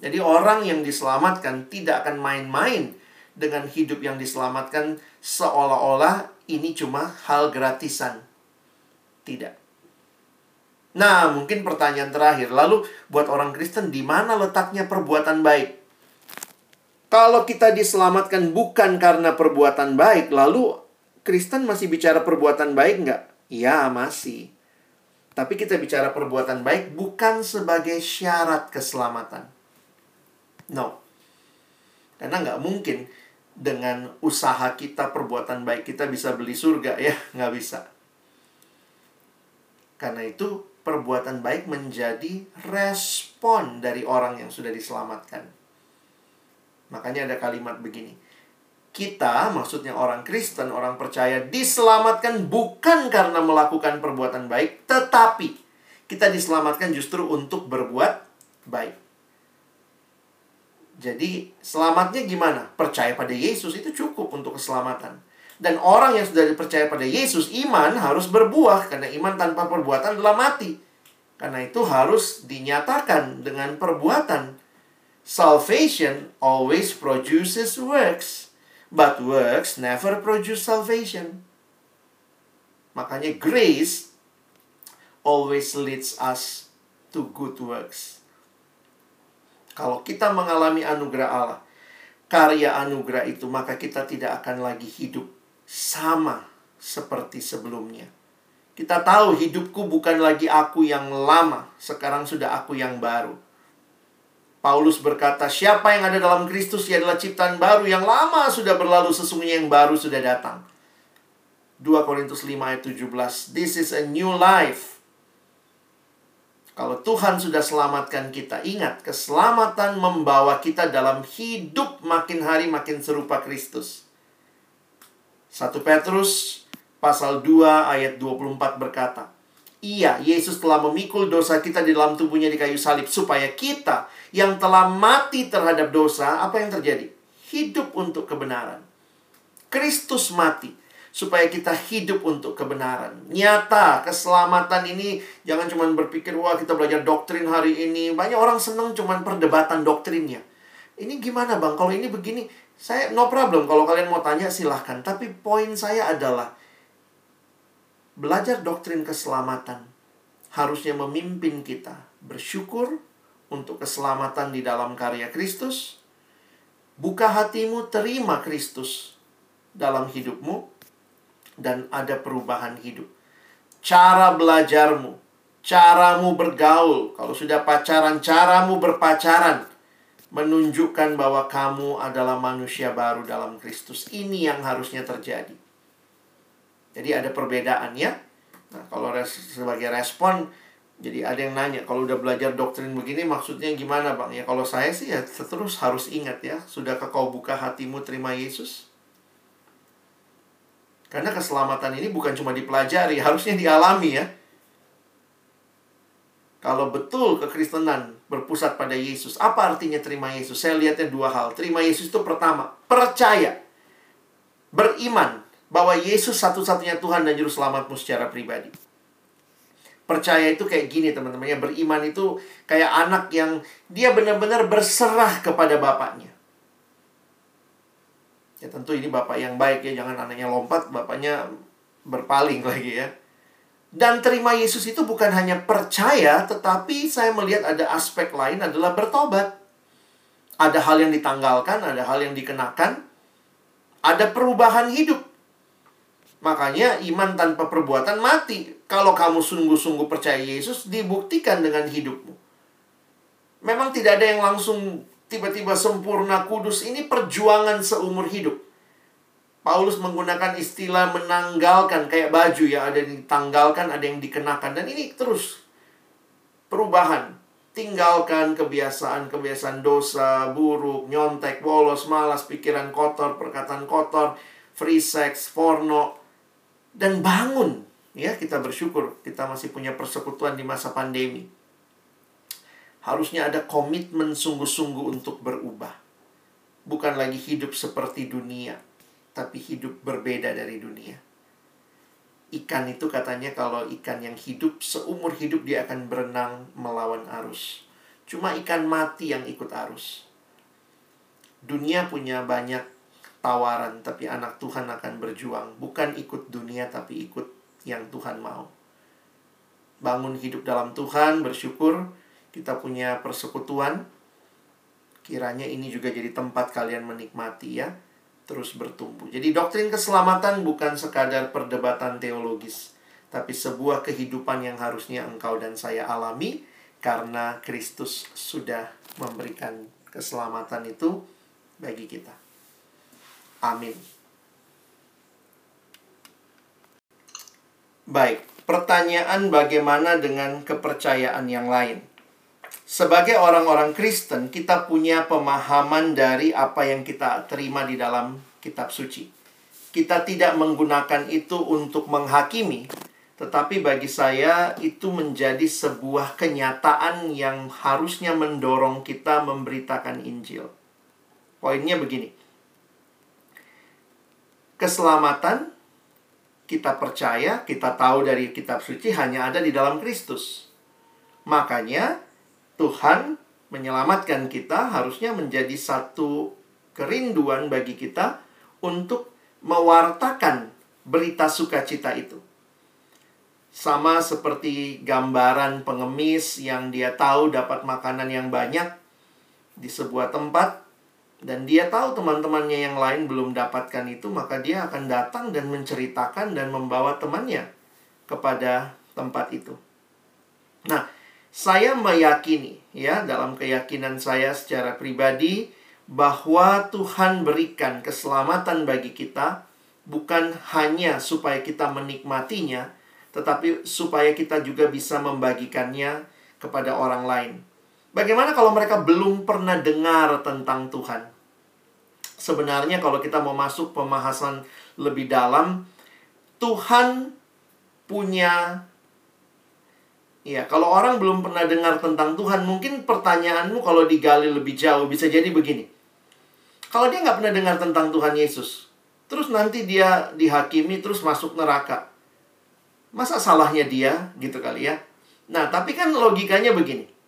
S2: Jadi orang yang diselamatkan tidak akan main-main dengan hidup yang diselamatkan seolah-olah ini cuma hal gratisan. Tidak. Nah, mungkin pertanyaan terakhir. Lalu buat orang Kristen di mana letaknya perbuatan baik? Kalau kita diselamatkan bukan karena perbuatan baik, lalu Kristen masih bicara perbuatan baik nggak? Ya, masih. Tapi kita bicara perbuatan baik bukan sebagai syarat keselamatan. No. Karena nggak mungkin dengan usaha kita, perbuatan baik kita bisa beli surga ya. Nggak bisa. Karena itu perbuatan baik menjadi respon dari orang yang sudah diselamatkan. Makanya ada kalimat begini. Kita, maksudnya orang Kristen, orang percaya, diselamatkan bukan karena melakukan perbuatan baik, tetapi kita diselamatkan justru untuk berbuat baik. Jadi, selamatnya gimana? Percaya pada Yesus itu cukup untuk keselamatan. Dan orang yang sudah dipercaya pada Yesus, iman harus berbuah. Karena iman tanpa perbuatan adalah mati. Karena itu harus dinyatakan dengan perbuatan. Salvation always produces works. But works never produce salvation. Makanya grace always leads us to good works. Kalau kita mengalami anugerah Allah, karya anugerah itu, maka kita tidak akan lagi hidup sama seperti sebelumnya. Kita tahu hidupku bukan lagi aku yang lama, sekarang sudah aku yang baru. Paulus berkata, siapa yang ada dalam Kristus, ia adalah ciptaan baru yang lama sudah berlalu, sesungguhnya yang baru sudah datang. 2 Korintus 5 ayat 17, This is a new life. Kalau Tuhan sudah selamatkan kita, ingat, keselamatan membawa kita dalam hidup makin hari makin serupa Kristus. 1 Petrus pasal 2 ayat 24 berkata, Iya, Yesus telah memikul dosa kita di dalam tubuhnya di kayu salib supaya kita yang telah mati terhadap dosa, apa yang terjadi? Hidup untuk kebenaran. Kristus mati supaya kita hidup untuk kebenaran. Nyata, keselamatan ini jangan cuma berpikir, wah kita belajar doktrin hari ini. Banyak orang senang cuma perdebatan doktrinnya. Ini gimana bang? Kalau ini begini, saya no problem kalau kalian mau tanya silahkan. Tapi poin saya adalah belajar doktrin keselamatan harusnya memimpin kita bersyukur untuk keselamatan di dalam karya Kristus. Buka hatimu, terima Kristus dalam hidupmu dan ada perubahan hidup. Cara belajarmu, caramu bergaul, kalau sudah pacaran, caramu berpacaran menunjukkan bahwa kamu adalah manusia baru dalam Kristus. Ini yang harusnya terjadi. Jadi ada perbedaan ya. Nah, kalau res sebagai respon jadi ada yang nanya, kalau udah belajar doktrin begini maksudnya gimana bang? Ya kalau saya sih ya terus harus ingat ya, sudahkah kau buka hatimu terima Yesus? Karena keselamatan ini bukan cuma dipelajari, harusnya dialami ya. Kalau betul kekristenan berpusat pada Yesus. Apa artinya terima Yesus? Saya lihatnya dua hal. Terima Yesus itu pertama, percaya. Beriman bahwa Yesus satu-satunya Tuhan dan Juru Selamatmu secara pribadi. Percaya itu kayak gini teman-teman ya. Beriman itu kayak anak yang dia benar-benar berserah kepada bapaknya. Ya tentu ini bapak yang baik ya. Jangan anaknya lompat, bapaknya berpaling lagi ya. Dan terima Yesus itu bukan hanya percaya, tetapi saya melihat ada aspek lain adalah bertobat. Ada hal yang ditanggalkan, ada hal yang dikenakan, ada perubahan hidup. Makanya iman tanpa perbuatan mati. Kalau kamu sungguh-sungguh percaya Yesus, dibuktikan dengan hidupmu. Memang tidak ada yang langsung tiba-tiba sempurna kudus. Ini perjuangan seumur hidup. Paulus menggunakan istilah menanggalkan kayak baju ya, ada yang ditanggalkan, ada yang dikenakan dan ini terus perubahan. Tinggalkan kebiasaan-kebiasaan dosa, buruk, nyontek, bolos, malas, pikiran kotor, perkataan kotor, free sex, porno, dan bangun. Ya, kita bersyukur kita masih punya persekutuan di masa pandemi. Harusnya ada komitmen sungguh-sungguh untuk berubah. Bukan lagi hidup seperti dunia, tapi hidup berbeda dari dunia. Ikan itu katanya kalau ikan yang hidup seumur hidup dia akan berenang melawan arus. Cuma ikan mati yang ikut arus. Dunia punya banyak tawaran, tapi anak Tuhan akan berjuang. Bukan ikut dunia, tapi ikut yang Tuhan mau. Bangun hidup dalam Tuhan, bersyukur kita punya persekutuan. Kiranya ini juga jadi tempat kalian menikmati ya, terus bertumbuh. Jadi doktrin keselamatan bukan sekadar perdebatan teologis, tapi sebuah kehidupan yang harusnya engkau dan saya alami karena Kristus sudah memberikan keselamatan itu bagi kita. Amin. Baik, pertanyaan bagaimana dengan kepercayaan yang lain? Sebagai orang-orang Kristen, kita punya pemahaman dari apa yang kita terima di dalam kitab suci. Kita tidak menggunakan itu untuk menghakimi, tetapi bagi saya itu menjadi sebuah kenyataan yang harusnya mendorong kita memberitakan Injil. Poinnya begini keselamatan kita percaya, kita tahu dari kitab suci hanya ada di dalam Kristus. Makanya Tuhan menyelamatkan kita harusnya menjadi satu kerinduan bagi kita untuk mewartakan berita sukacita itu. Sama seperti gambaran pengemis yang dia tahu dapat makanan yang banyak di sebuah tempat, dan dia tahu teman-temannya yang lain belum dapatkan itu, maka dia akan datang dan menceritakan dan membawa temannya kepada tempat itu. Nah, saya meyakini ya dalam keyakinan saya secara pribadi bahwa Tuhan berikan keselamatan bagi kita bukan hanya supaya kita menikmatinya, tetapi supaya kita juga bisa membagikannya kepada orang lain. Bagaimana kalau mereka belum pernah dengar tentang Tuhan? Sebenarnya kalau kita mau masuk pembahasan lebih dalam, Tuhan punya Ya, kalau orang belum pernah dengar tentang Tuhan, mungkin pertanyaanmu kalau digali lebih jauh bisa jadi begini. Kalau dia nggak pernah dengar tentang Tuhan Yesus, terus nanti dia dihakimi terus masuk neraka. Masa salahnya dia gitu kali ya? Nah, tapi kan logikanya begini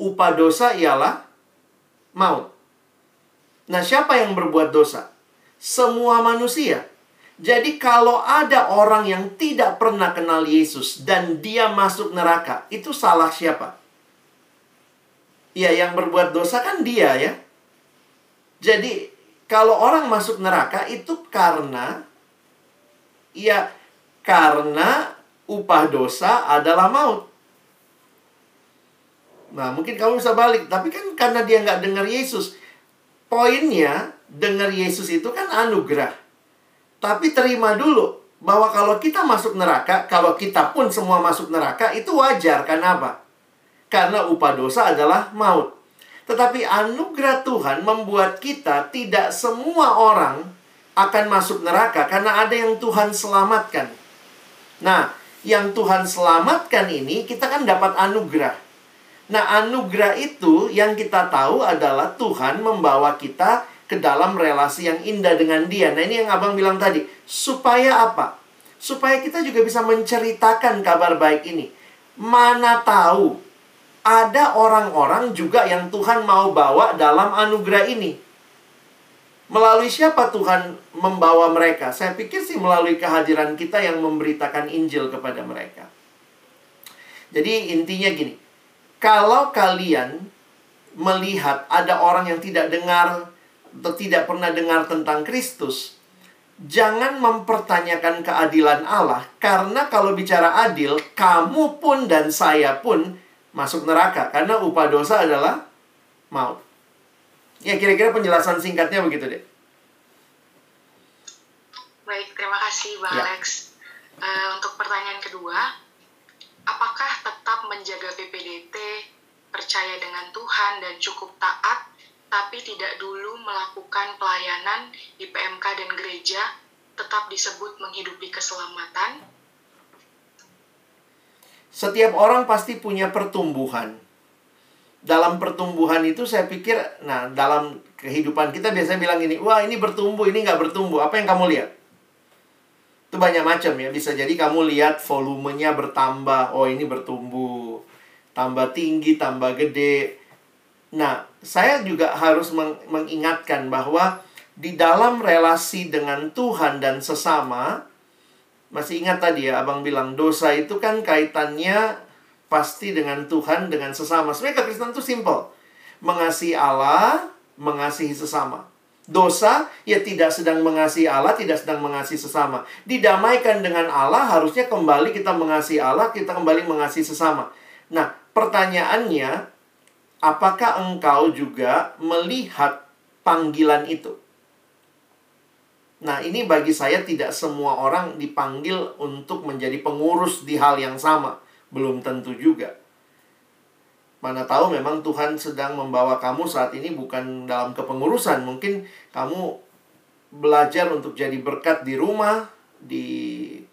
S2: upah dosa ialah maut. Nah, siapa yang berbuat dosa? Semua manusia. Jadi kalau ada orang yang tidak pernah kenal Yesus dan dia masuk neraka, itu salah siapa? Ya, yang berbuat dosa kan dia ya. Jadi kalau orang masuk neraka itu karena ya karena upah dosa adalah maut. Nah, mungkin kamu bisa balik. Tapi kan karena dia nggak dengar Yesus. Poinnya, dengar Yesus itu kan anugerah. Tapi terima dulu bahwa kalau kita masuk neraka, kalau kita pun semua masuk neraka, itu wajar. Karena apa? Karena upah dosa adalah maut. Tetapi anugerah Tuhan membuat kita tidak semua orang akan masuk neraka karena ada yang Tuhan selamatkan. Nah, yang Tuhan selamatkan ini kita kan dapat anugerah. Nah, anugerah itu yang kita tahu adalah Tuhan membawa kita ke dalam relasi yang indah dengan Dia. Nah, ini yang Abang bilang tadi. Supaya apa? Supaya kita juga bisa menceritakan kabar baik ini. Mana tahu ada orang-orang juga yang Tuhan mau bawa dalam anugerah ini. Melalui siapa Tuhan membawa mereka? Saya pikir sih melalui kehadiran kita yang memberitakan Injil kepada mereka. Jadi intinya gini, kalau kalian melihat ada orang yang tidak dengar atau tidak pernah dengar tentang Kristus, jangan mempertanyakan keadilan Allah karena kalau bicara adil, kamu pun dan saya pun masuk neraka karena upah dosa adalah maut. Ya kira-kira penjelasan singkatnya begitu deh.
S3: Baik, terima kasih Bang ya. Alex. Uh, untuk pertanyaan kedua, apakah tetap menjaga PPDT, percaya dengan Tuhan dan cukup taat, tapi tidak dulu melakukan pelayanan di PMK dan gereja, tetap disebut menghidupi keselamatan?
S2: Setiap orang pasti punya pertumbuhan dalam pertumbuhan itu saya pikir, nah dalam kehidupan kita biasanya bilang ini, wah ini bertumbuh, ini nggak bertumbuh. Apa yang kamu lihat? Itu banyak macam ya. Bisa jadi kamu lihat volumenya bertambah. Oh ini bertumbuh. Tambah tinggi, tambah gede. Nah, saya juga harus meng mengingatkan bahwa di dalam relasi dengan Tuhan dan sesama, masih ingat tadi ya, abang bilang dosa itu kan kaitannya pasti dengan Tuhan, dengan sesama. Sebenarnya kekristenan itu simple. Mengasihi Allah, mengasihi sesama. Dosa, ya tidak sedang mengasihi Allah, tidak sedang mengasihi sesama. Didamaikan dengan Allah, harusnya kembali kita mengasihi Allah, kita kembali mengasihi sesama. Nah, pertanyaannya, apakah engkau juga melihat panggilan itu? Nah, ini bagi saya tidak semua orang dipanggil untuk menjadi pengurus di hal yang sama belum tentu juga. Mana tahu memang Tuhan sedang membawa kamu saat ini bukan dalam kepengurusan. Mungkin kamu belajar untuk jadi berkat di rumah, di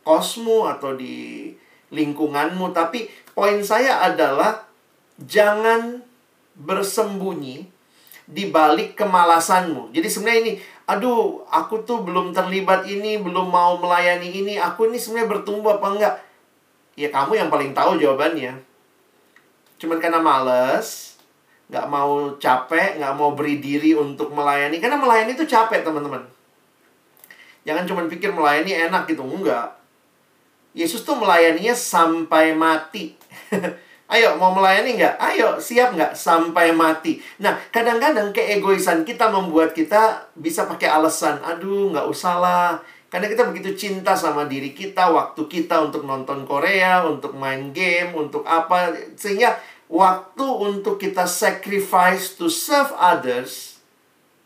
S2: kosmu, atau di lingkunganmu. Tapi poin saya adalah jangan bersembunyi di balik kemalasanmu. Jadi sebenarnya ini, aduh, aku tuh belum terlibat ini, belum mau melayani ini, aku ini sebenarnya bertumbuh apa enggak? Ya kamu yang paling tahu jawabannya. Cuman karena males, nggak mau capek, nggak mau beri diri untuk melayani. Karena melayani itu capek, teman-teman. Jangan cuma pikir melayani enak gitu, enggak. Yesus tuh melayaninya sampai mati. Ayo, mau melayani nggak? Ayo, siap nggak? Sampai mati. Nah, kadang-kadang keegoisan kita membuat kita bisa pakai alasan. Aduh, nggak usah lah karena kita begitu cinta sama diri kita, waktu kita untuk nonton Korea, untuk main game, untuk apa. Sehingga waktu untuk kita sacrifice to serve others,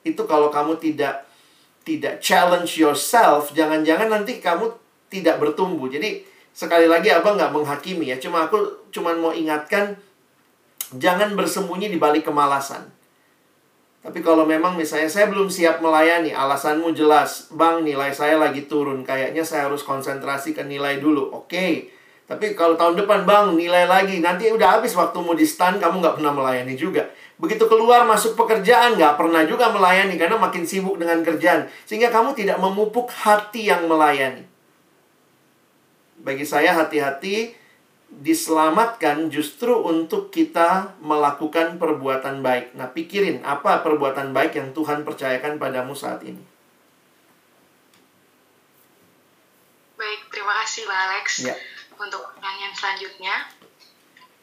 S2: itu kalau kamu tidak tidak challenge yourself, jangan-jangan nanti kamu tidak bertumbuh. Jadi sekali lagi abang nggak menghakimi ya, cuma aku cuma mau ingatkan jangan bersembunyi di balik kemalasan. Tapi kalau memang misalnya saya belum siap melayani, alasanmu jelas, Bang, nilai saya lagi turun, kayaknya saya harus konsentrasi ke nilai dulu. Oke. Okay. Tapi kalau tahun depan, Bang, nilai lagi. Nanti udah habis waktumu di stand, kamu nggak pernah melayani juga. Begitu keluar masuk pekerjaan, nggak pernah juga melayani karena makin sibuk dengan kerjaan. Sehingga kamu tidak memupuk hati yang melayani. Bagi saya hati-hati diselamatkan justru untuk kita melakukan perbuatan baik. Nah, pikirin apa perbuatan baik yang Tuhan percayakan padamu saat ini.
S3: Baik, terima kasih Pak Alex. Ya. Untuk pertanyaan selanjutnya,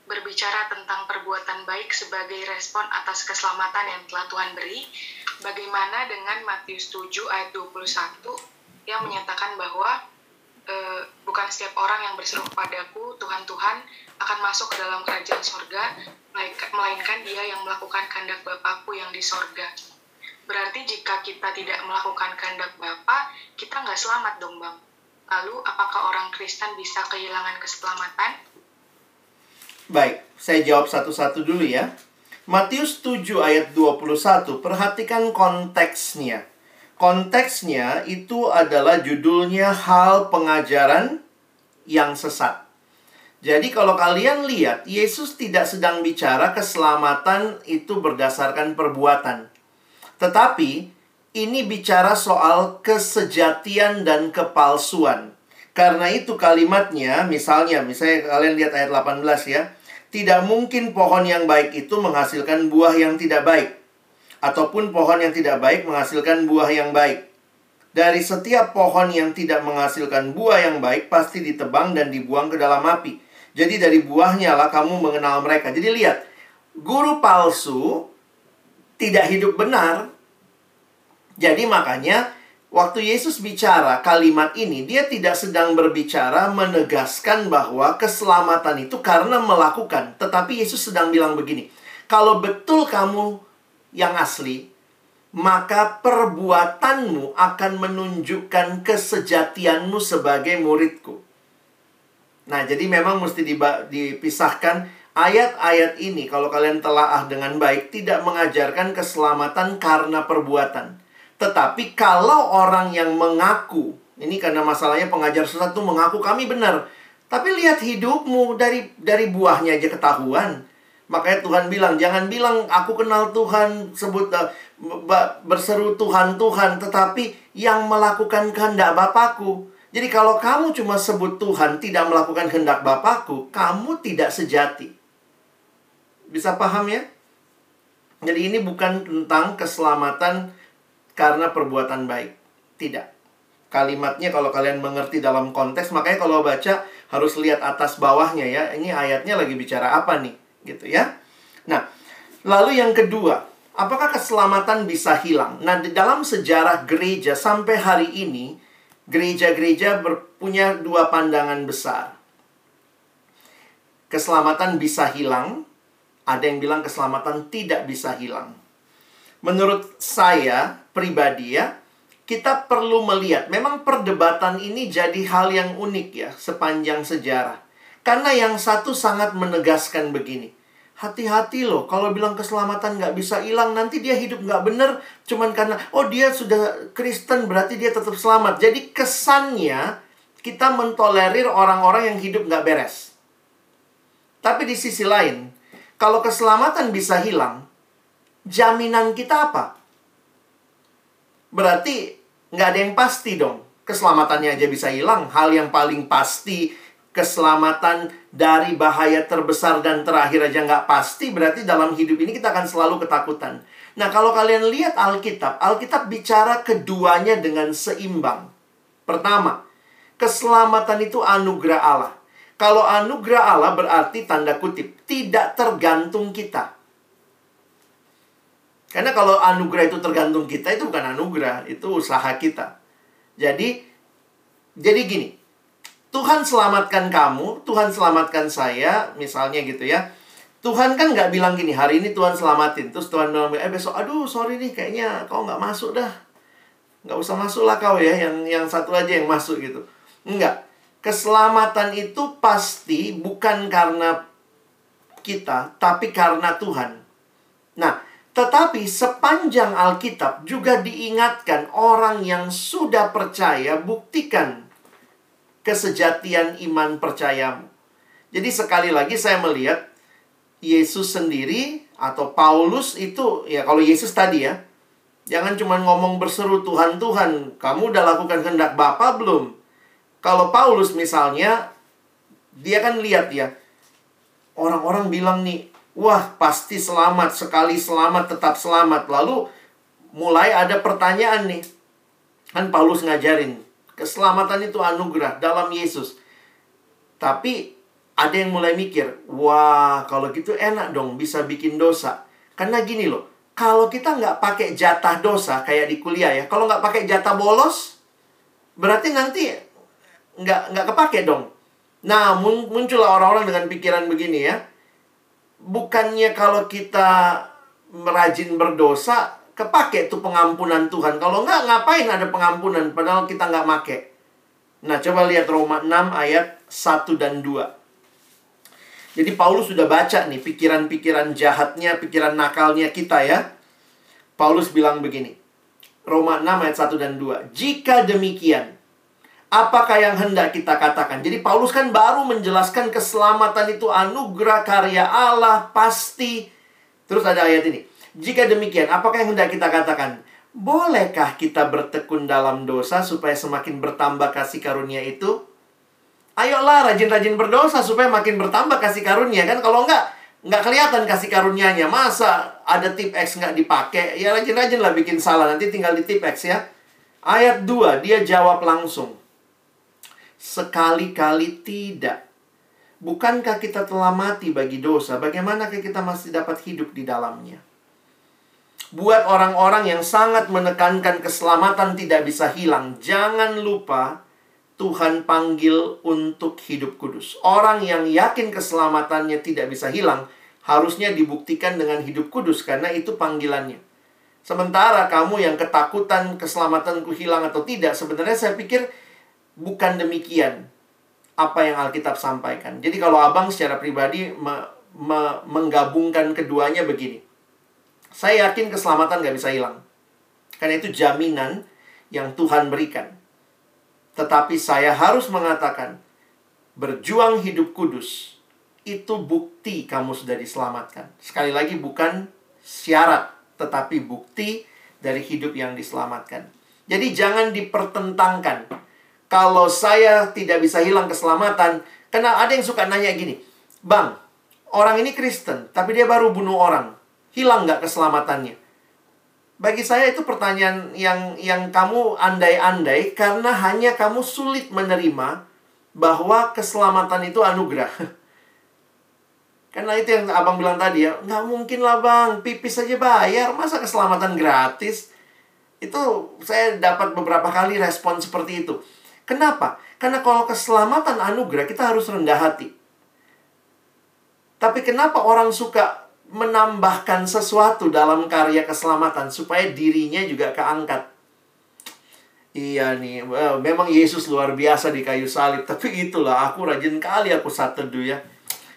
S3: berbicara tentang perbuatan baik sebagai respon atas keselamatan yang telah Tuhan beri, bagaimana dengan Matius 7 ayat 21 yang menyatakan bahwa uh, bukan setiap orang yang berseru kepadaku Tuhan Tuhan akan masuk ke dalam kerajaan sorga melainkan dia yang melakukan kehendak Bapakku yang di sorga. Berarti jika kita tidak melakukan kehendak Bapa kita nggak selamat dong bang. Lalu apakah orang Kristen bisa kehilangan keselamatan?
S2: Baik saya jawab satu-satu dulu ya. Matius 7 ayat 21 perhatikan konteksnya konteksnya itu adalah judulnya hal pengajaran yang sesat. Jadi kalau kalian lihat, Yesus tidak sedang bicara keselamatan itu berdasarkan perbuatan. Tetapi ini bicara soal kesejatian dan kepalsuan. Karena itu kalimatnya, misalnya, misalnya kalian lihat ayat 18 ya. Tidak mungkin pohon yang baik itu menghasilkan buah yang tidak baik. Ataupun pohon yang tidak baik menghasilkan buah yang baik. Dari setiap pohon yang tidak menghasilkan buah yang baik pasti ditebang dan dibuang ke dalam api. Jadi dari buahnya lah kamu mengenal mereka. Jadi lihat, guru palsu tidak hidup benar. Jadi makanya Waktu Yesus bicara kalimat ini, dia tidak sedang berbicara menegaskan bahwa keselamatan itu karena melakukan. Tetapi Yesus sedang bilang begini, kalau betul kamu yang asli, maka perbuatanmu akan menunjukkan kesejatianmu sebagai muridku. Nah, jadi memang mesti dipisahkan ayat-ayat ini kalau kalian telaah dengan baik tidak mengajarkan keselamatan karena perbuatan tetapi kalau orang yang mengaku, ini karena masalahnya pengajar sesat itu mengaku kami benar. Tapi lihat hidupmu dari dari buahnya aja ketahuan. Makanya Tuhan bilang, jangan bilang aku kenal Tuhan, sebut uh, berseru Tuhan Tuhan, tetapi yang melakukan kehendak Bapakku. Jadi kalau kamu cuma sebut Tuhan tidak melakukan kehendak Bapakku, kamu tidak sejati. Bisa paham ya? Jadi ini bukan tentang keselamatan karena perbuatan baik. Tidak. Kalimatnya kalau kalian mengerti dalam konteks, makanya kalau baca harus lihat atas bawahnya ya. Ini ayatnya lagi bicara apa nih? Gitu ya. Nah, lalu yang kedua, apakah keselamatan bisa hilang? Nah, di dalam sejarah gereja sampai hari ini, gereja-gereja punya dua pandangan besar. Keselamatan bisa hilang, ada yang bilang keselamatan tidak bisa hilang. Menurut saya, pribadi ya, kita perlu melihat. Memang perdebatan ini jadi hal yang unik ya sepanjang sejarah. Karena yang satu sangat menegaskan begini. Hati-hati loh, kalau bilang keselamatan nggak bisa hilang, nanti dia hidup nggak bener, cuman karena, oh dia sudah Kristen, berarti dia tetap selamat. Jadi kesannya, kita mentolerir orang-orang yang hidup nggak beres. Tapi di sisi lain, kalau keselamatan bisa hilang, jaminan kita apa? Berarti nggak ada yang pasti dong. Keselamatannya aja bisa hilang. Hal yang paling pasti keselamatan dari bahaya terbesar dan terakhir aja nggak pasti. Berarti dalam hidup ini kita akan selalu ketakutan. Nah kalau kalian lihat Alkitab, Alkitab bicara keduanya dengan seimbang. Pertama, keselamatan itu anugerah Allah. Kalau anugerah Allah berarti tanda kutip, tidak tergantung kita. Karena kalau anugerah itu tergantung kita, itu bukan anugerah, itu usaha kita. Jadi, jadi gini, Tuhan selamatkan kamu, Tuhan selamatkan saya, misalnya gitu ya. Tuhan kan nggak bilang gini, hari ini Tuhan selamatin. Terus Tuhan bilang, eh besok, aduh sorry nih, kayaknya kau nggak masuk dah. Nggak usah masuk lah kau ya, yang, yang satu aja yang masuk gitu. Enggak. Keselamatan itu pasti bukan karena kita, tapi karena Tuhan. Nah, tetapi sepanjang Alkitab juga diingatkan orang yang sudah percaya buktikan kesejatian iman percayamu. Jadi sekali lagi saya melihat Yesus sendiri atau Paulus itu ya kalau Yesus tadi ya jangan cuma ngomong berseru Tuhan Tuhan kamu udah lakukan kehendak Bapa belum kalau Paulus misalnya dia kan lihat ya orang-orang bilang nih Wah, pasti selamat. Sekali selamat, tetap selamat. Lalu mulai ada pertanyaan nih. Kan Paulus ngajarin. Keselamatan itu anugerah dalam Yesus. Tapi ada yang mulai mikir, wah kalau gitu enak dong bisa bikin dosa. Karena gini loh, kalau kita nggak pakai jatah dosa kayak di kuliah ya, kalau nggak pakai jatah bolos, berarti nanti nggak nggak kepake dong. Nah muncullah orang-orang dengan pikiran begini ya, bukannya kalau kita merajin berdosa, kepake tuh pengampunan Tuhan. Kalau enggak, ngapain ada pengampunan padahal kita nggak make. Nah, coba lihat Roma 6 ayat 1 dan 2. Jadi Paulus sudah baca nih pikiran-pikiran jahatnya, pikiran nakalnya kita ya. Paulus bilang begini. Roma 6 ayat 1 dan 2. Jika demikian, Apakah yang hendak kita katakan? Jadi Paulus kan baru menjelaskan keselamatan itu anugerah karya Allah pasti. Terus ada ayat ini. Jika demikian, apakah yang hendak kita katakan? Bolehkah kita bertekun dalam dosa supaya semakin bertambah kasih karunia itu? Ayolah rajin-rajin berdosa supaya makin bertambah kasih karunia kan. Kalau enggak, nggak kelihatan kasih karunianya. Masa ada tip X nggak dipakai? Ya rajin-rajin lah bikin salah. Nanti tinggal di tip X ya. Ayat 2, dia jawab langsung. Sekali-kali tidak. Bukankah kita telah mati bagi dosa? Bagaimanakah kita masih dapat hidup di dalamnya? Buat orang-orang yang sangat menekankan keselamatan tidak bisa hilang, jangan lupa Tuhan panggil untuk hidup kudus. Orang yang yakin keselamatannya tidak bisa hilang, harusnya dibuktikan dengan hidup kudus karena itu panggilannya. Sementara kamu yang ketakutan keselamatanku hilang atau tidak, sebenarnya saya pikir bukan demikian apa yang Alkitab sampaikan. Jadi kalau abang secara pribadi me, me, menggabungkan keduanya begini. Saya yakin keselamatan gak bisa hilang. Karena itu jaminan yang Tuhan berikan. Tetapi saya harus mengatakan, berjuang hidup kudus itu bukti kamu sudah diselamatkan. Sekali lagi bukan syarat, tetapi bukti dari hidup yang diselamatkan. Jadi jangan dipertentangkan. Kalau saya tidak bisa hilang keselamatan, karena ada yang suka nanya gini, Bang, orang ini Kristen, tapi dia baru bunuh orang hilang nggak keselamatannya? Bagi saya itu pertanyaan yang yang kamu andai-andai karena hanya kamu sulit menerima bahwa keselamatan itu anugerah. Karena itu yang abang bilang tadi ya, nggak mungkin lah bang, pipis saja bayar, masa keselamatan gratis? Itu saya dapat beberapa kali respon seperti itu. Kenapa? Karena kalau keselamatan anugerah, kita harus rendah hati. Tapi kenapa orang suka menambahkan sesuatu dalam karya keselamatan supaya dirinya juga keangkat. Iya nih, well, memang Yesus luar biasa di kayu salib. Tapi itulah, aku rajin kali aku satu teduh ya.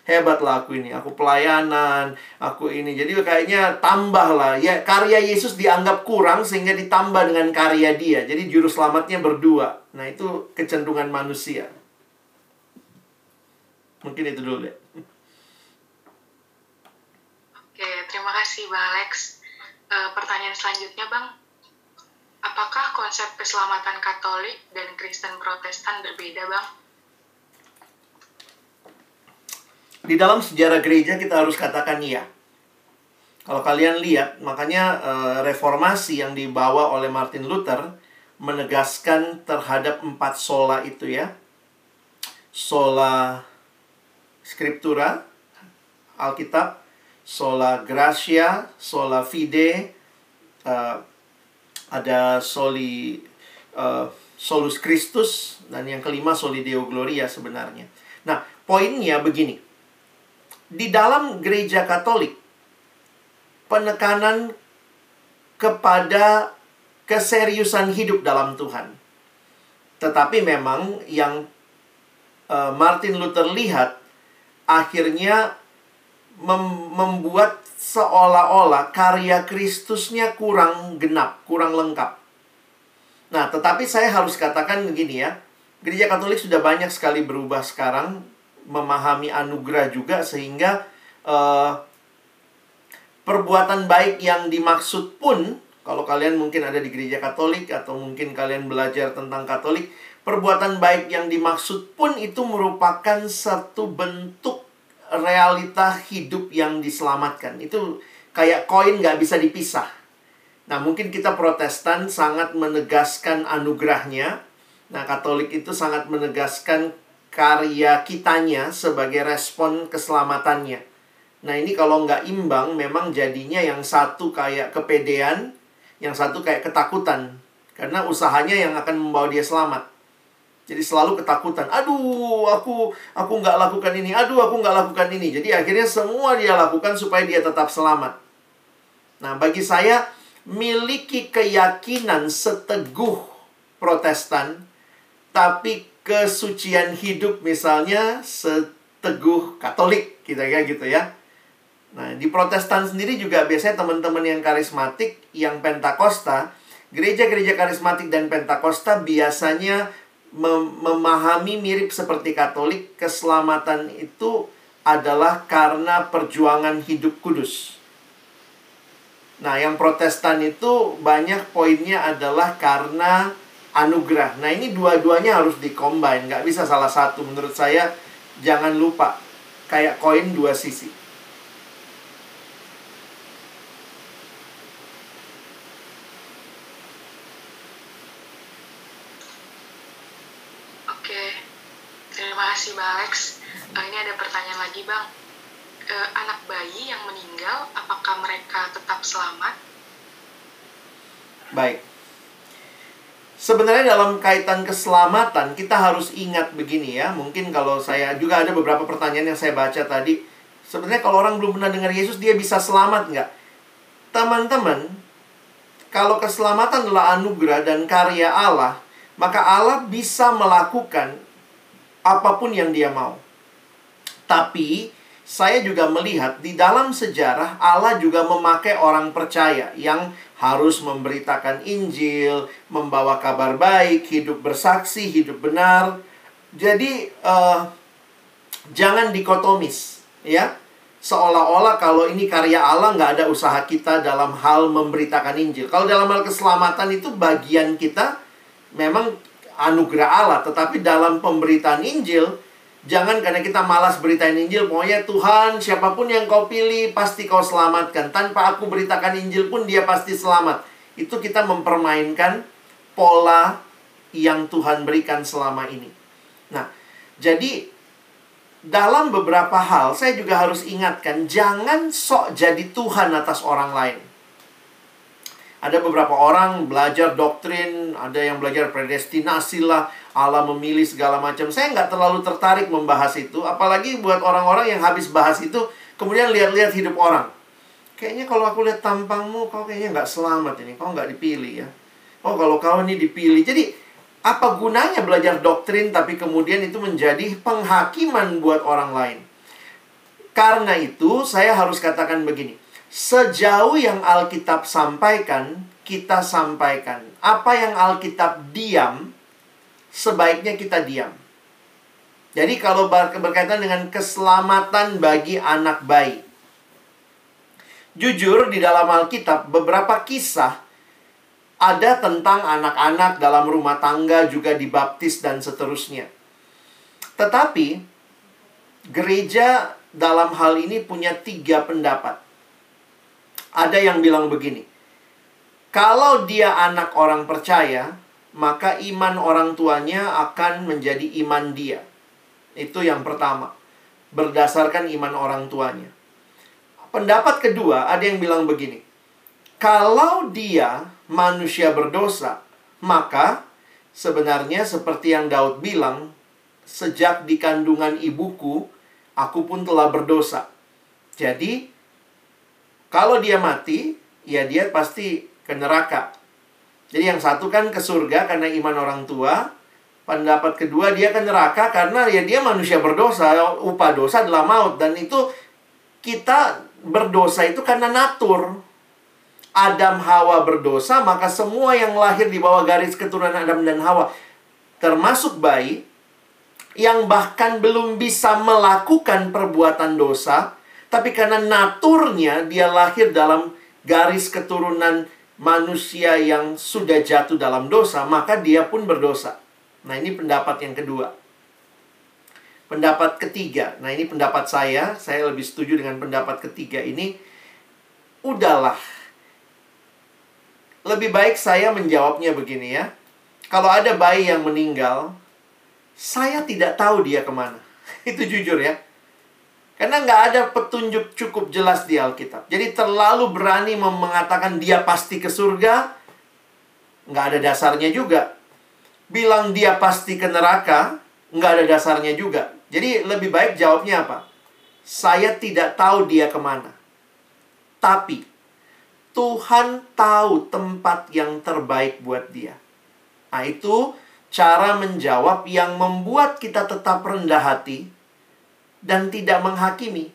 S2: Hebatlah aku ini, aku pelayanan, aku ini. Jadi kayaknya tambah lah. Ya, karya Yesus dianggap kurang sehingga ditambah dengan karya dia. Jadi juru selamatnya berdua. Nah itu kecenderungan manusia. Mungkin itu dulu deh.
S3: Oke, terima kasih Bang Alex. E, pertanyaan selanjutnya Bang, apakah konsep keselamatan Katolik dan Kristen Protestan berbeda Bang?
S2: Di dalam sejarah gereja kita harus katakan iya. Kalau kalian lihat, makanya e, reformasi yang dibawa oleh Martin Luther menegaskan terhadap empat sola itu ya. Sola Scriptura, Alkitab, sola gracia, sola fide, uh, ada soli uh, solus Christus dan yang kelima soli Deo Gloria sebenarnya. Nah, poinnya begini. Di dalam gereja Katolik penekanan kepada keseriusan hidup dalam Tuhan. Tetapi memang yang uh, Martin Luther lihat akhirnya mem membuat seolah-olah karya Kristusnya kurang genap, kurang lengkap. Nah, tetapi saya harus katakan begini ya. Gereja Katolik sudah banyak sekali berubah sekarang, memahami anugerah juga sehingga uh, perbuatan baik yang dimaksud pun kalau kalian mungkin ada di gereja Katolik atau mungkin kalian belajar tentang Katolik, perbuatan baik yang dimaksud pun itu merupakan satu bentuk realita hidup yang diselamatkan. Itu kayak koin nggak bisa dipisah. Nah, mungkin kita protestan sangat menegaskan anugerahnya. Nah, katolik itu sangat menegaskan karya kitanya sebagai respon keselamatannya. Nah, ini kalau nggak imbang, memang jadinya yang satu kayak kepedean, yang satu kayak ketakutan. Karena usahanya yang akan membawa dia selamat. Jadi selalu ketakutan. Aduh, aku aku nggak lakukan ini. Aduh, aku nggak lakukan ini. Jadi akhirnya semua dia lakukan supaya dia tetap selamat. Nah, bagi saya miliki keyakinan seteguh Protestan, tapi kesucian hidup misalnya seteguh Katolik, kira-kira gitu ya. Nah, di Protestan sendiri juga biasanya teman-teman yang karismatik, yang Pentakosta, gereja-gereja karismatik dan Pentakosta biasanya mem memahami mirip seperti Katolik, keselamatan itu adalah karena perjuangan hidup kudus. Nah, yang Protestan itu banyak poinnya adalah karena anugerah. Nah ini dua-duanya harus dikombin, nggak bisa salah satu. Menurut saya jangan lupa kayak koin dua sisi.
S3: Oke, terima kasih Bang Alex. Uh, ini ada pertanyaan lagi Bang. Uh, anak bayi yang meninggal, apakah mereka tetap selamat?
S2: Baik. Sebenarnya dalam kaitan keselamatan kita harus ingat begini ya. Mungkin kalau saya juga ada beberapa pertanyaan yang saya baca tadi. Sebenarnya kalau orang belum pernah dengar Yesus dia bisa selamat nggak? Teman-teman, kalau keselamatan adalah anugerah dan karya Allah, maka Allah bisa melakukan apa pun yang dia mau. Tapi saya juga melihat di dalam sejarah Allah juga memakai orang percaya yang harus memberitakan Injil, membawa kabar baik, hidup bersaksi, hidup benar. Jadi uh, jangan dikotomis, ya. Seolah-olah kalau ini karya Allah nggak ada usaha kita dalam hal memberitakan Injil. Kalau dalam hal keselamatan itu bagian kita memang anugerah Allah, tetapi dalam pemberitaan Injil Jangan karena kita malas beritain Injil, pokoknya Tuhan siapa pun yang kau pilih pasti kau selamatkan. Tanpa aku beritakan Injil pun dia pasti selamat. Itu kita mempermainkan pola yang Tuhan berikan selama ini. Nah, jadi dalam beberapa hal saya juga harus ingatkan jangan sok jadi Tuhan atas orang lain. Ada beberapa orang belajar doktrin, ada yang belajar predestinasi lah, Allah memilih segala macam. Saya nggak terlalu tertarik membahas itu, apalagi buat orang-orang yang habis bahas itu, kemudian lihat-lihat hidup orang. Kayaknya kalau aku lihat tampangmu, kau kayaknya nggak selamat ini, kau nggak dipilih ya. Oh kalau kau ini dipilih, jadi apa gunanya belajar doktrin tapi kemudian itu menjadi penghakiman buat orang lain? Karena itu saya harus katakan begini, sejauh yang Alkitab sampaikan, kita sampaikan. Apa yang Alkitab diam, sebaiknya kita diam. Jadi kalau berkaitan dengan keselamatan bagi anak bayi. Jujur di dalam Alkitab beberapa kisah ada tentang anak-anak dalam rumah tangga juga dibaptis dan seterusnya. Tetapi gereja dalam hal ini punya tiga pendapat. Ada yang bilang begini, kalau dia anak orang percaya, maka iman orang tuanya akan menjadi iman dia. Itu yang pertama. Berdasarkan iman orang tuanya. Pendapat kedua, ada yang bilang begini. Kalau dia manusia berdosa, maka sebenarnya seperti yang Daud bilang, sejak di kandungan ibuku, aku pun telah berdosa. Jadi, kalau dia mati, ya dia pasti ke neraka. Jadi yang satu kan ke surga karena iman orang tua. Pendapat kedua dia ke neraka karena ya dia manusia berdosa. Upah dosa adalah maut. Dan itu kita berdosa itu karena natur. Adam Hawa berdosa, maka semua yang lahir di bawah garis keturunan Adam dan Hawa, termasuk bayi, yang bahkan belum bisa melakukan perbuatan dosa, tapi karena naturnya dia lahir dalam garis keturunan manusia yang sudah jatuh dalam dosa, maka dia pun berdosa. Nah, ini pendapat yang kedua. Pendapat ketiga, nah ini pendapat saya, saya lebih setuju dengan pendapat ketiga ini. Udahlah. Lebih baik saya menjawabnya begini ya. Kalau ada bayi yang meninggal, saya tidak tahu dia ke mana. Itu jujur ya. Karena nggak ada petunjuk cukup jelas di Alkitab. Jadi terlalu berani mengatakan dia pasti ke surga, nggak ada dasarnya juga. Bilang dia pasti ke neraka, nggak ada dasarnya juga. Jadi lebih baik jawabnya apa? Saya tidak tahu dia ke mana. Tapi Tuhan tahu tempat yang terbaik buat dia. Nah itu cara menjawab yang membuat kita tetap rendah hati dan tidak menghakimi.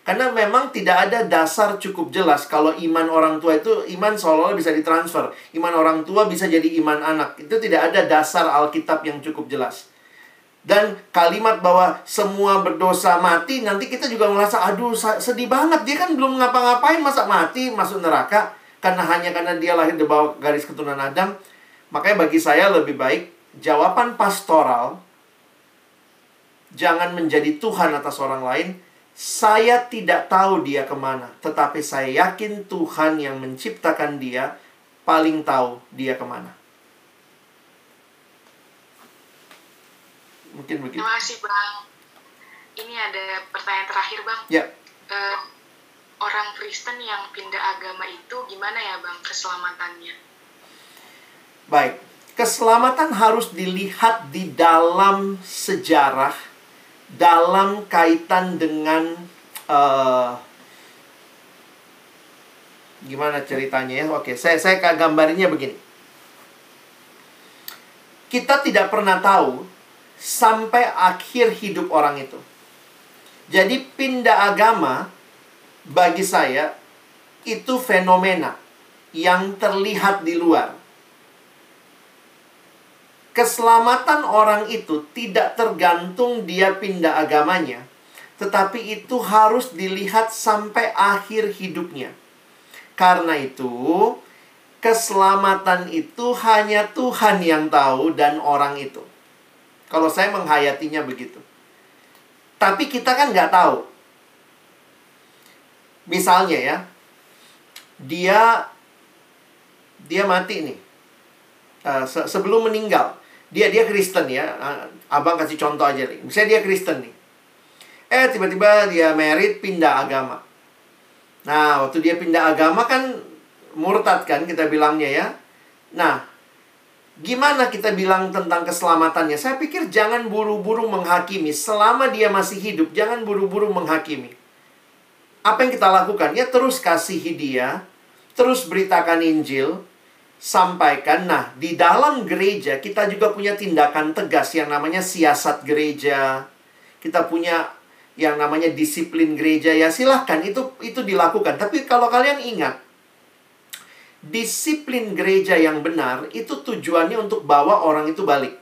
S2: Karena memang tidak ada dasar cukup jelas kalau iman orang tua itu iman seolah bisa ditransfer. Iman orang tua bisa jadi iman anak. Itu tidak ada dasar Alkitab yang cukup jelas. Dan kalimat bahwa semua berdosa mati, nanti kita juga merasa, aduh sedih banget. Dia kan belum ngapa-ngapain, masa mati, masuk neraka. Karena hanya karena dia lahir di bawah garis keturunan Adam. Makanya bagi saya lebih baik jawaban pastoral jangan menjadi Tuhan atas orang lain. Saya tidak tahu dia ke mana, tetapi saya yakin Tuhan yang menciptakan dia paling tahu dia ke mana. Mungkin begitu.
S3: Terima kasih Bang. Ini ada pertanyaan terakhir Bang.
S2: Ya.
S3: Uh, orang Kristen yang pindah agama itu gimana ya Bang keselamatannya?
S2: Baik, keselamatan harus dilihat di dalam sejarah, dalam kaitan dengan uh, gimana ceritanya ya? Oke, saya saya gambarinya begini. Kita tidak pernah tahu sampai akhir hidup orang itu. Jadi pindah agama bagi saya itu fenomena yang terlihat di luar. Keselamatan orang itu tidak tergantung dia pindah agamanya, tetapi itu harus dilihat sampai akhir hidupnya. Karena itu, keselamatan itu hanya Tuhan yang tahu dan orang itu. Kalau saya menghayatinya begitu. Tapi kita kan nggak tahu. Misalnya ya, dia dia mati nih. Se sebelum meninggal, dia dia Kristen ya. Uh, abang kasih contoh aja nih. Misalnya dia Kristen nih. Eh tiba-tiba dia merit pindah agama. Nah, waktu dia pindah agama kan murtad kan kita bilangnya ya. Nah, Gimana kita bilang tentang keselamatannya? Saya pikir jangan buru-buru menghakimi. Selama dia masih hidup, jangan buru-buru menghakimi. Apa yang kita lakukan? Ya terus kasihi dia, terus beritakan Injil, sampaikan. Nah, di dalam gereja kita juga punya tindakan tegas yang namanya siasat gereja. Kita punya yang namanya disiplin gereja. Ya silahkan, itu, itu dilakukan. Tapi kalau kalian ingat, disiplin gereja yang benar itu tujuannya untuk bawa orang itu balik.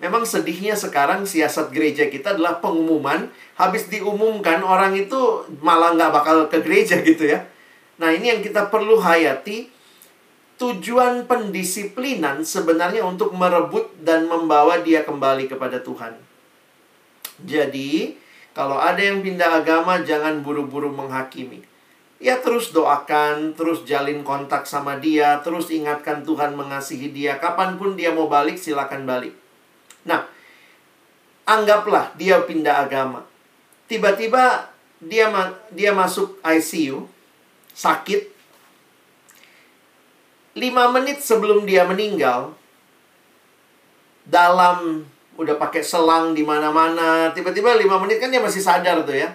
S2: Memang sedihnya sekarang siasat gereja kita adalah pengumuman, habis diumumkan orang itu malah nggak bakal ke gereja gitu ya. Nah ini yang kita perlu hayati, tujuan pendisiplinan sebenarnya untuk merebut dan membawa dia kembali kepada Tuhan. Jadi, kalau ada yang pindah agama, jangan buru-buru menghakimi ya terus doakan, terus jalin kontak sama dia, terus ingatkan Tuhan mengasihi dia. Kapan pun dia mau balik, silakan balik. Nah, anggaplah dia pindah agama. Tiba-tiba dia dia masuk ICU, sakit. Lima menit sebelum dia meninggal, dalam udah pakai selang di mana-mana, tiba-tiba lima menit kan dia masih sadar tuh ya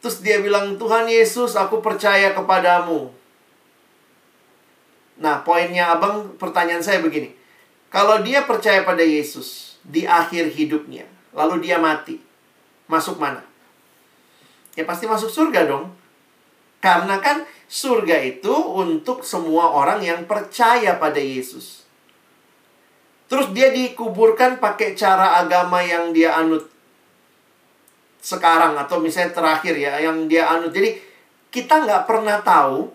S2: Terus dia bilang, Tuhan Yesus, aku percaya kepadamu. Nah, poinnya abang, pertanyaan saya begini. Kalau dia percaya pada Yesus di akhir hidupnya, lalu dia mati, masuk mana? Ya pasti masuk surga dong. Karena kan surga itu untuk semua orang yang percaya pada Yesus. Terus dia dikuburkan pakai cara agama yang dia anut sekarang atau misalnya terakhir ya yang dia anut. Jadi kita nggak pernah tahu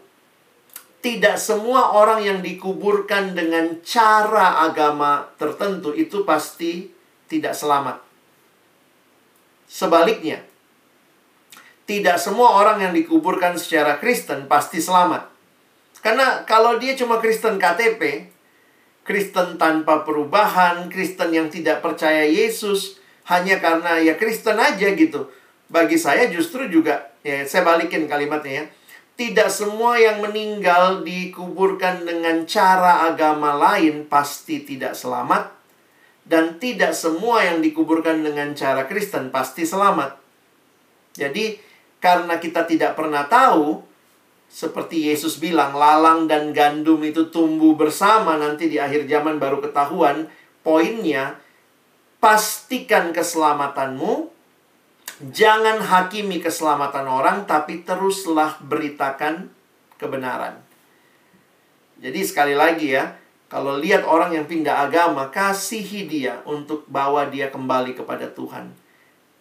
S2: tidak semua orang yang dikuburkan dengan cara agama tertentu itu pasti tidak selamat. Sebaliknya, tidak semua orang yang dikuburkan secara Kristen pasti selamat. Karena kalau dia cuma Kristen KTP, Kristen tanpa perubahan, Kristen yang tidak percaya Yesus, hanya karena ya Kristen aja gitu. Bagi saya justru juga ya saya balikin kalimatnya ya. Tidak semua yang meninggal dikuburkan dengan cara agama lain pasti tidak selamat dan tidak semua yang dikuburkan dengan cara Kristen pasti selamat. Jadi karena kita tidak pernah tahu seperti Yesus bilang lalang dan gandum itu tumbuh bersama nanti di akhir zaman baru ketahuan poinnya pastikan keselamatanmu. Jangan hakimi keselamatan orang, tapi teruslah beritakan kebenaran. Jadi sekali lagi ya, kalau lihat orang yang pindah agama, kasihi dia untuk bawa dia kembali kepada Tuhan.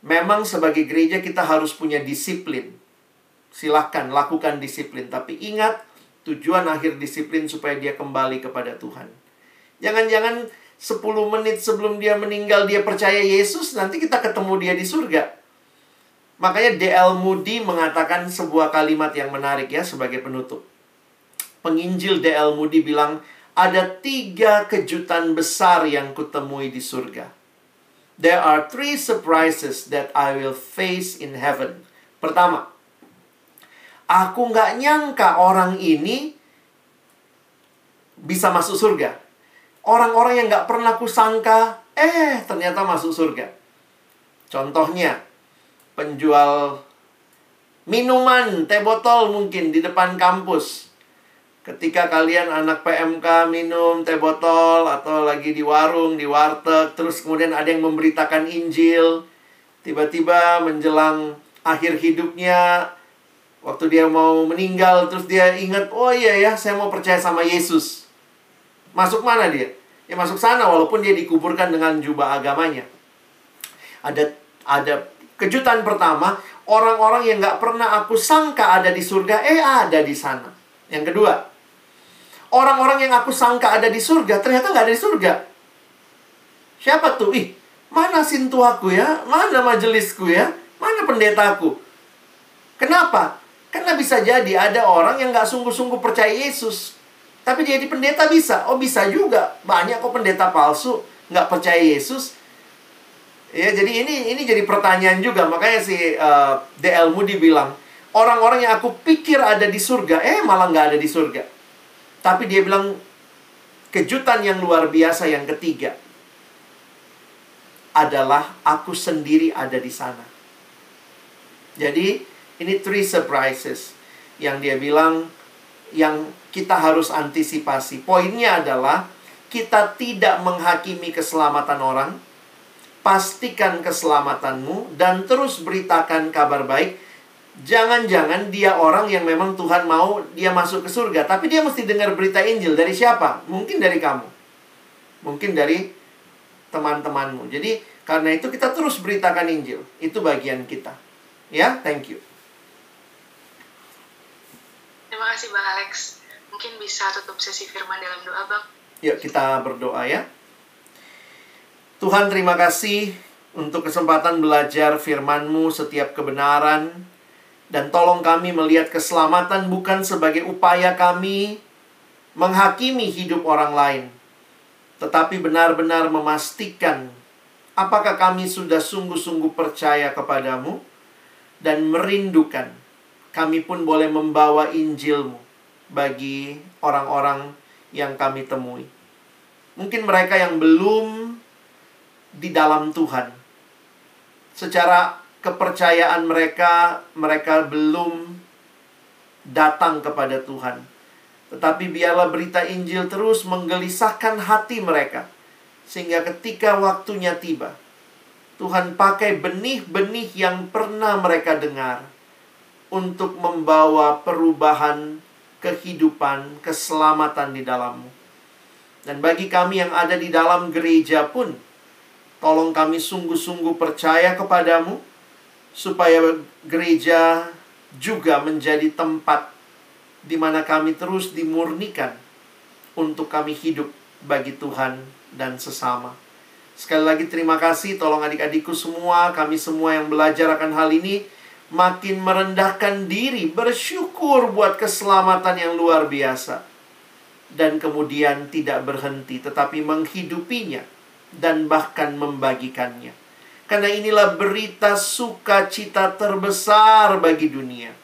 S2: Memang sebagai gereja kita harus punya disiplin. Silahkan lakukan disiplin, tapi ingat tujuan akhir disiplin supaya dia kembali kepada Tuhan. Jangan-jangan 10 menit sebelum dia meninggal dia percaya Yesus, nanti kita ketemu dia di surga. Makanya D.L. Moody mengatakan sebuah kalimat yang menarik ya sebagai penutup. Penginjil D.L. Moody bilang, ada tiga kejutan besar yang kutemui di surga. There are three surprises that I will face in heaven. Pertama, aku nggak nyangka orang ini bisa masuk surga. Orang-orang yang nggak pernah kusangka, eh ternyata masuk surga. Contohnya, penjual minuman, teh botol mungkin di depan kampus. Ketika kalian anak PMK minum teh botol atau lagi di warung, di warteg, terus kemudian ada yang memberitakan Injil, tiba-tiba menjelang akhir hidupnya, waktu dia mau meninggal, terus dia ingat, oh iya ya, saya mau percaya sama Yesus. Masuk mana dia? Ya masuk sana, walaupun dia dikuburkan dengan jubah agamanya. Ada ada kejutan pertama, orang-orang yang nggak pernah aku sangka ada di surga, eh ada di sana. Yang kedua, orang-orang yang aku sangka ada di surga, ternyata nggak ada di surga. Siapa tuh? Ih, mana sintuaku ya? Mana majelisku ya? Mana pendetaku? Kenapa? Karena bisa jadi ada orang yang nggak sungguh-sungguh percaya Yesus. Tapi jadi pendeta bisa. Oh bisa juga. Banyak kok pendeta palsu. Nggak percaya Yesus. Ya, jadi ini ini jadi pertanyaan juga. Makanya si uh, eh, D.L. Moody bilang, orang-orang yang aku pikir ada di surga, eh malah nggak ada di surga. Tapi dia bilang kejutan yang luar biasa yang ketiga adalah aku sendiri ada di sana. Jadi ini three surprises yang dia bilang yang kita harus antisipasi. Poinnya adalah kita tidak menghakimi keselamatan orang, pastikan keselamatanmu dan terus beritakan kabar baik Jangan-jangan dia orang yang memang Tuhan mau dia masuk ke surga, tapi dia mesti dengar berita Injil dari siapa? Mungkin dari kamu. Mungkin dari teman-temanmu. Jadi karena itu kita terus beritakan Injil. Itu bagian kita. Ya, thank you.
S3: Terima kasih Bang Alex. Mungkin bisa tutup sesi firman dalam doa, Bang.
S2: Yuk kita berdoa ya. Tuhan terima kasih untuk kesempatan belajar firman-Mu setiap kebenaran dan tolong kami melihat keselamatan bukan sebagai upaya kami menghakimi hidup orang lain, tetapi benar-benar memastikan apakah kami sudah sungguh-sungguh percaya kepadamu dan merindukan kami pun boleh membawa Injilmu bagi orang-orang yang kami temui. Mungkin mereka yang belum di dalam Tuhan. Secara kepercayaan mereka, mereka belum datang kepada Tuhan. Tetapi biarlah berita Injil terus menggelisahkan hati mereka. Sehingga ketika waktunya tiba, Tuhan pakai benih-benih yang pernah mereka dengar untuk membawa perubahan kehidupan, keselamatan di dalammu. Dan bagi kami yang ada di dalam gereja pun, tolong kami sungguh-sungguh percaya kepadamu, supaya gereja juga menjadi tempat di mana kami terus dimurnikan untuk kami hidup bagi Tuhan dan sesama. Sekali lagi terima kasih, tolong adik-adikku semua, kami semua yang belajar akan hal ini makin merendahkan diri, bersyukur buat keselamatan yang luar biasa. Dan kemudian tidak berhenti, tetapi menghidupinya dan bahkan membagikannya. Karena inilah berita sukacita terbesar bagi dunia.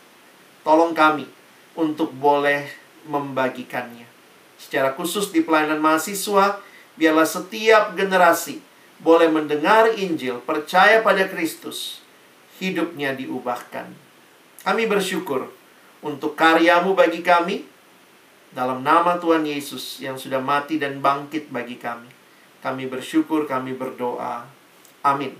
S2: Tolong kami untuk boleh membagikannya. Secara khusus di pelayanan mahasiswa, biarlah setiap generasi boleh mendengar Injil, percaya pada Kristus, hidupnya diubahkan. Kami bersyukur untuk karyamu bagi kami, dalam nama Tuhan Yesus yang sudah mati dan bangkit bagi kami. Kami bersyukur, kami berdoa. Amin.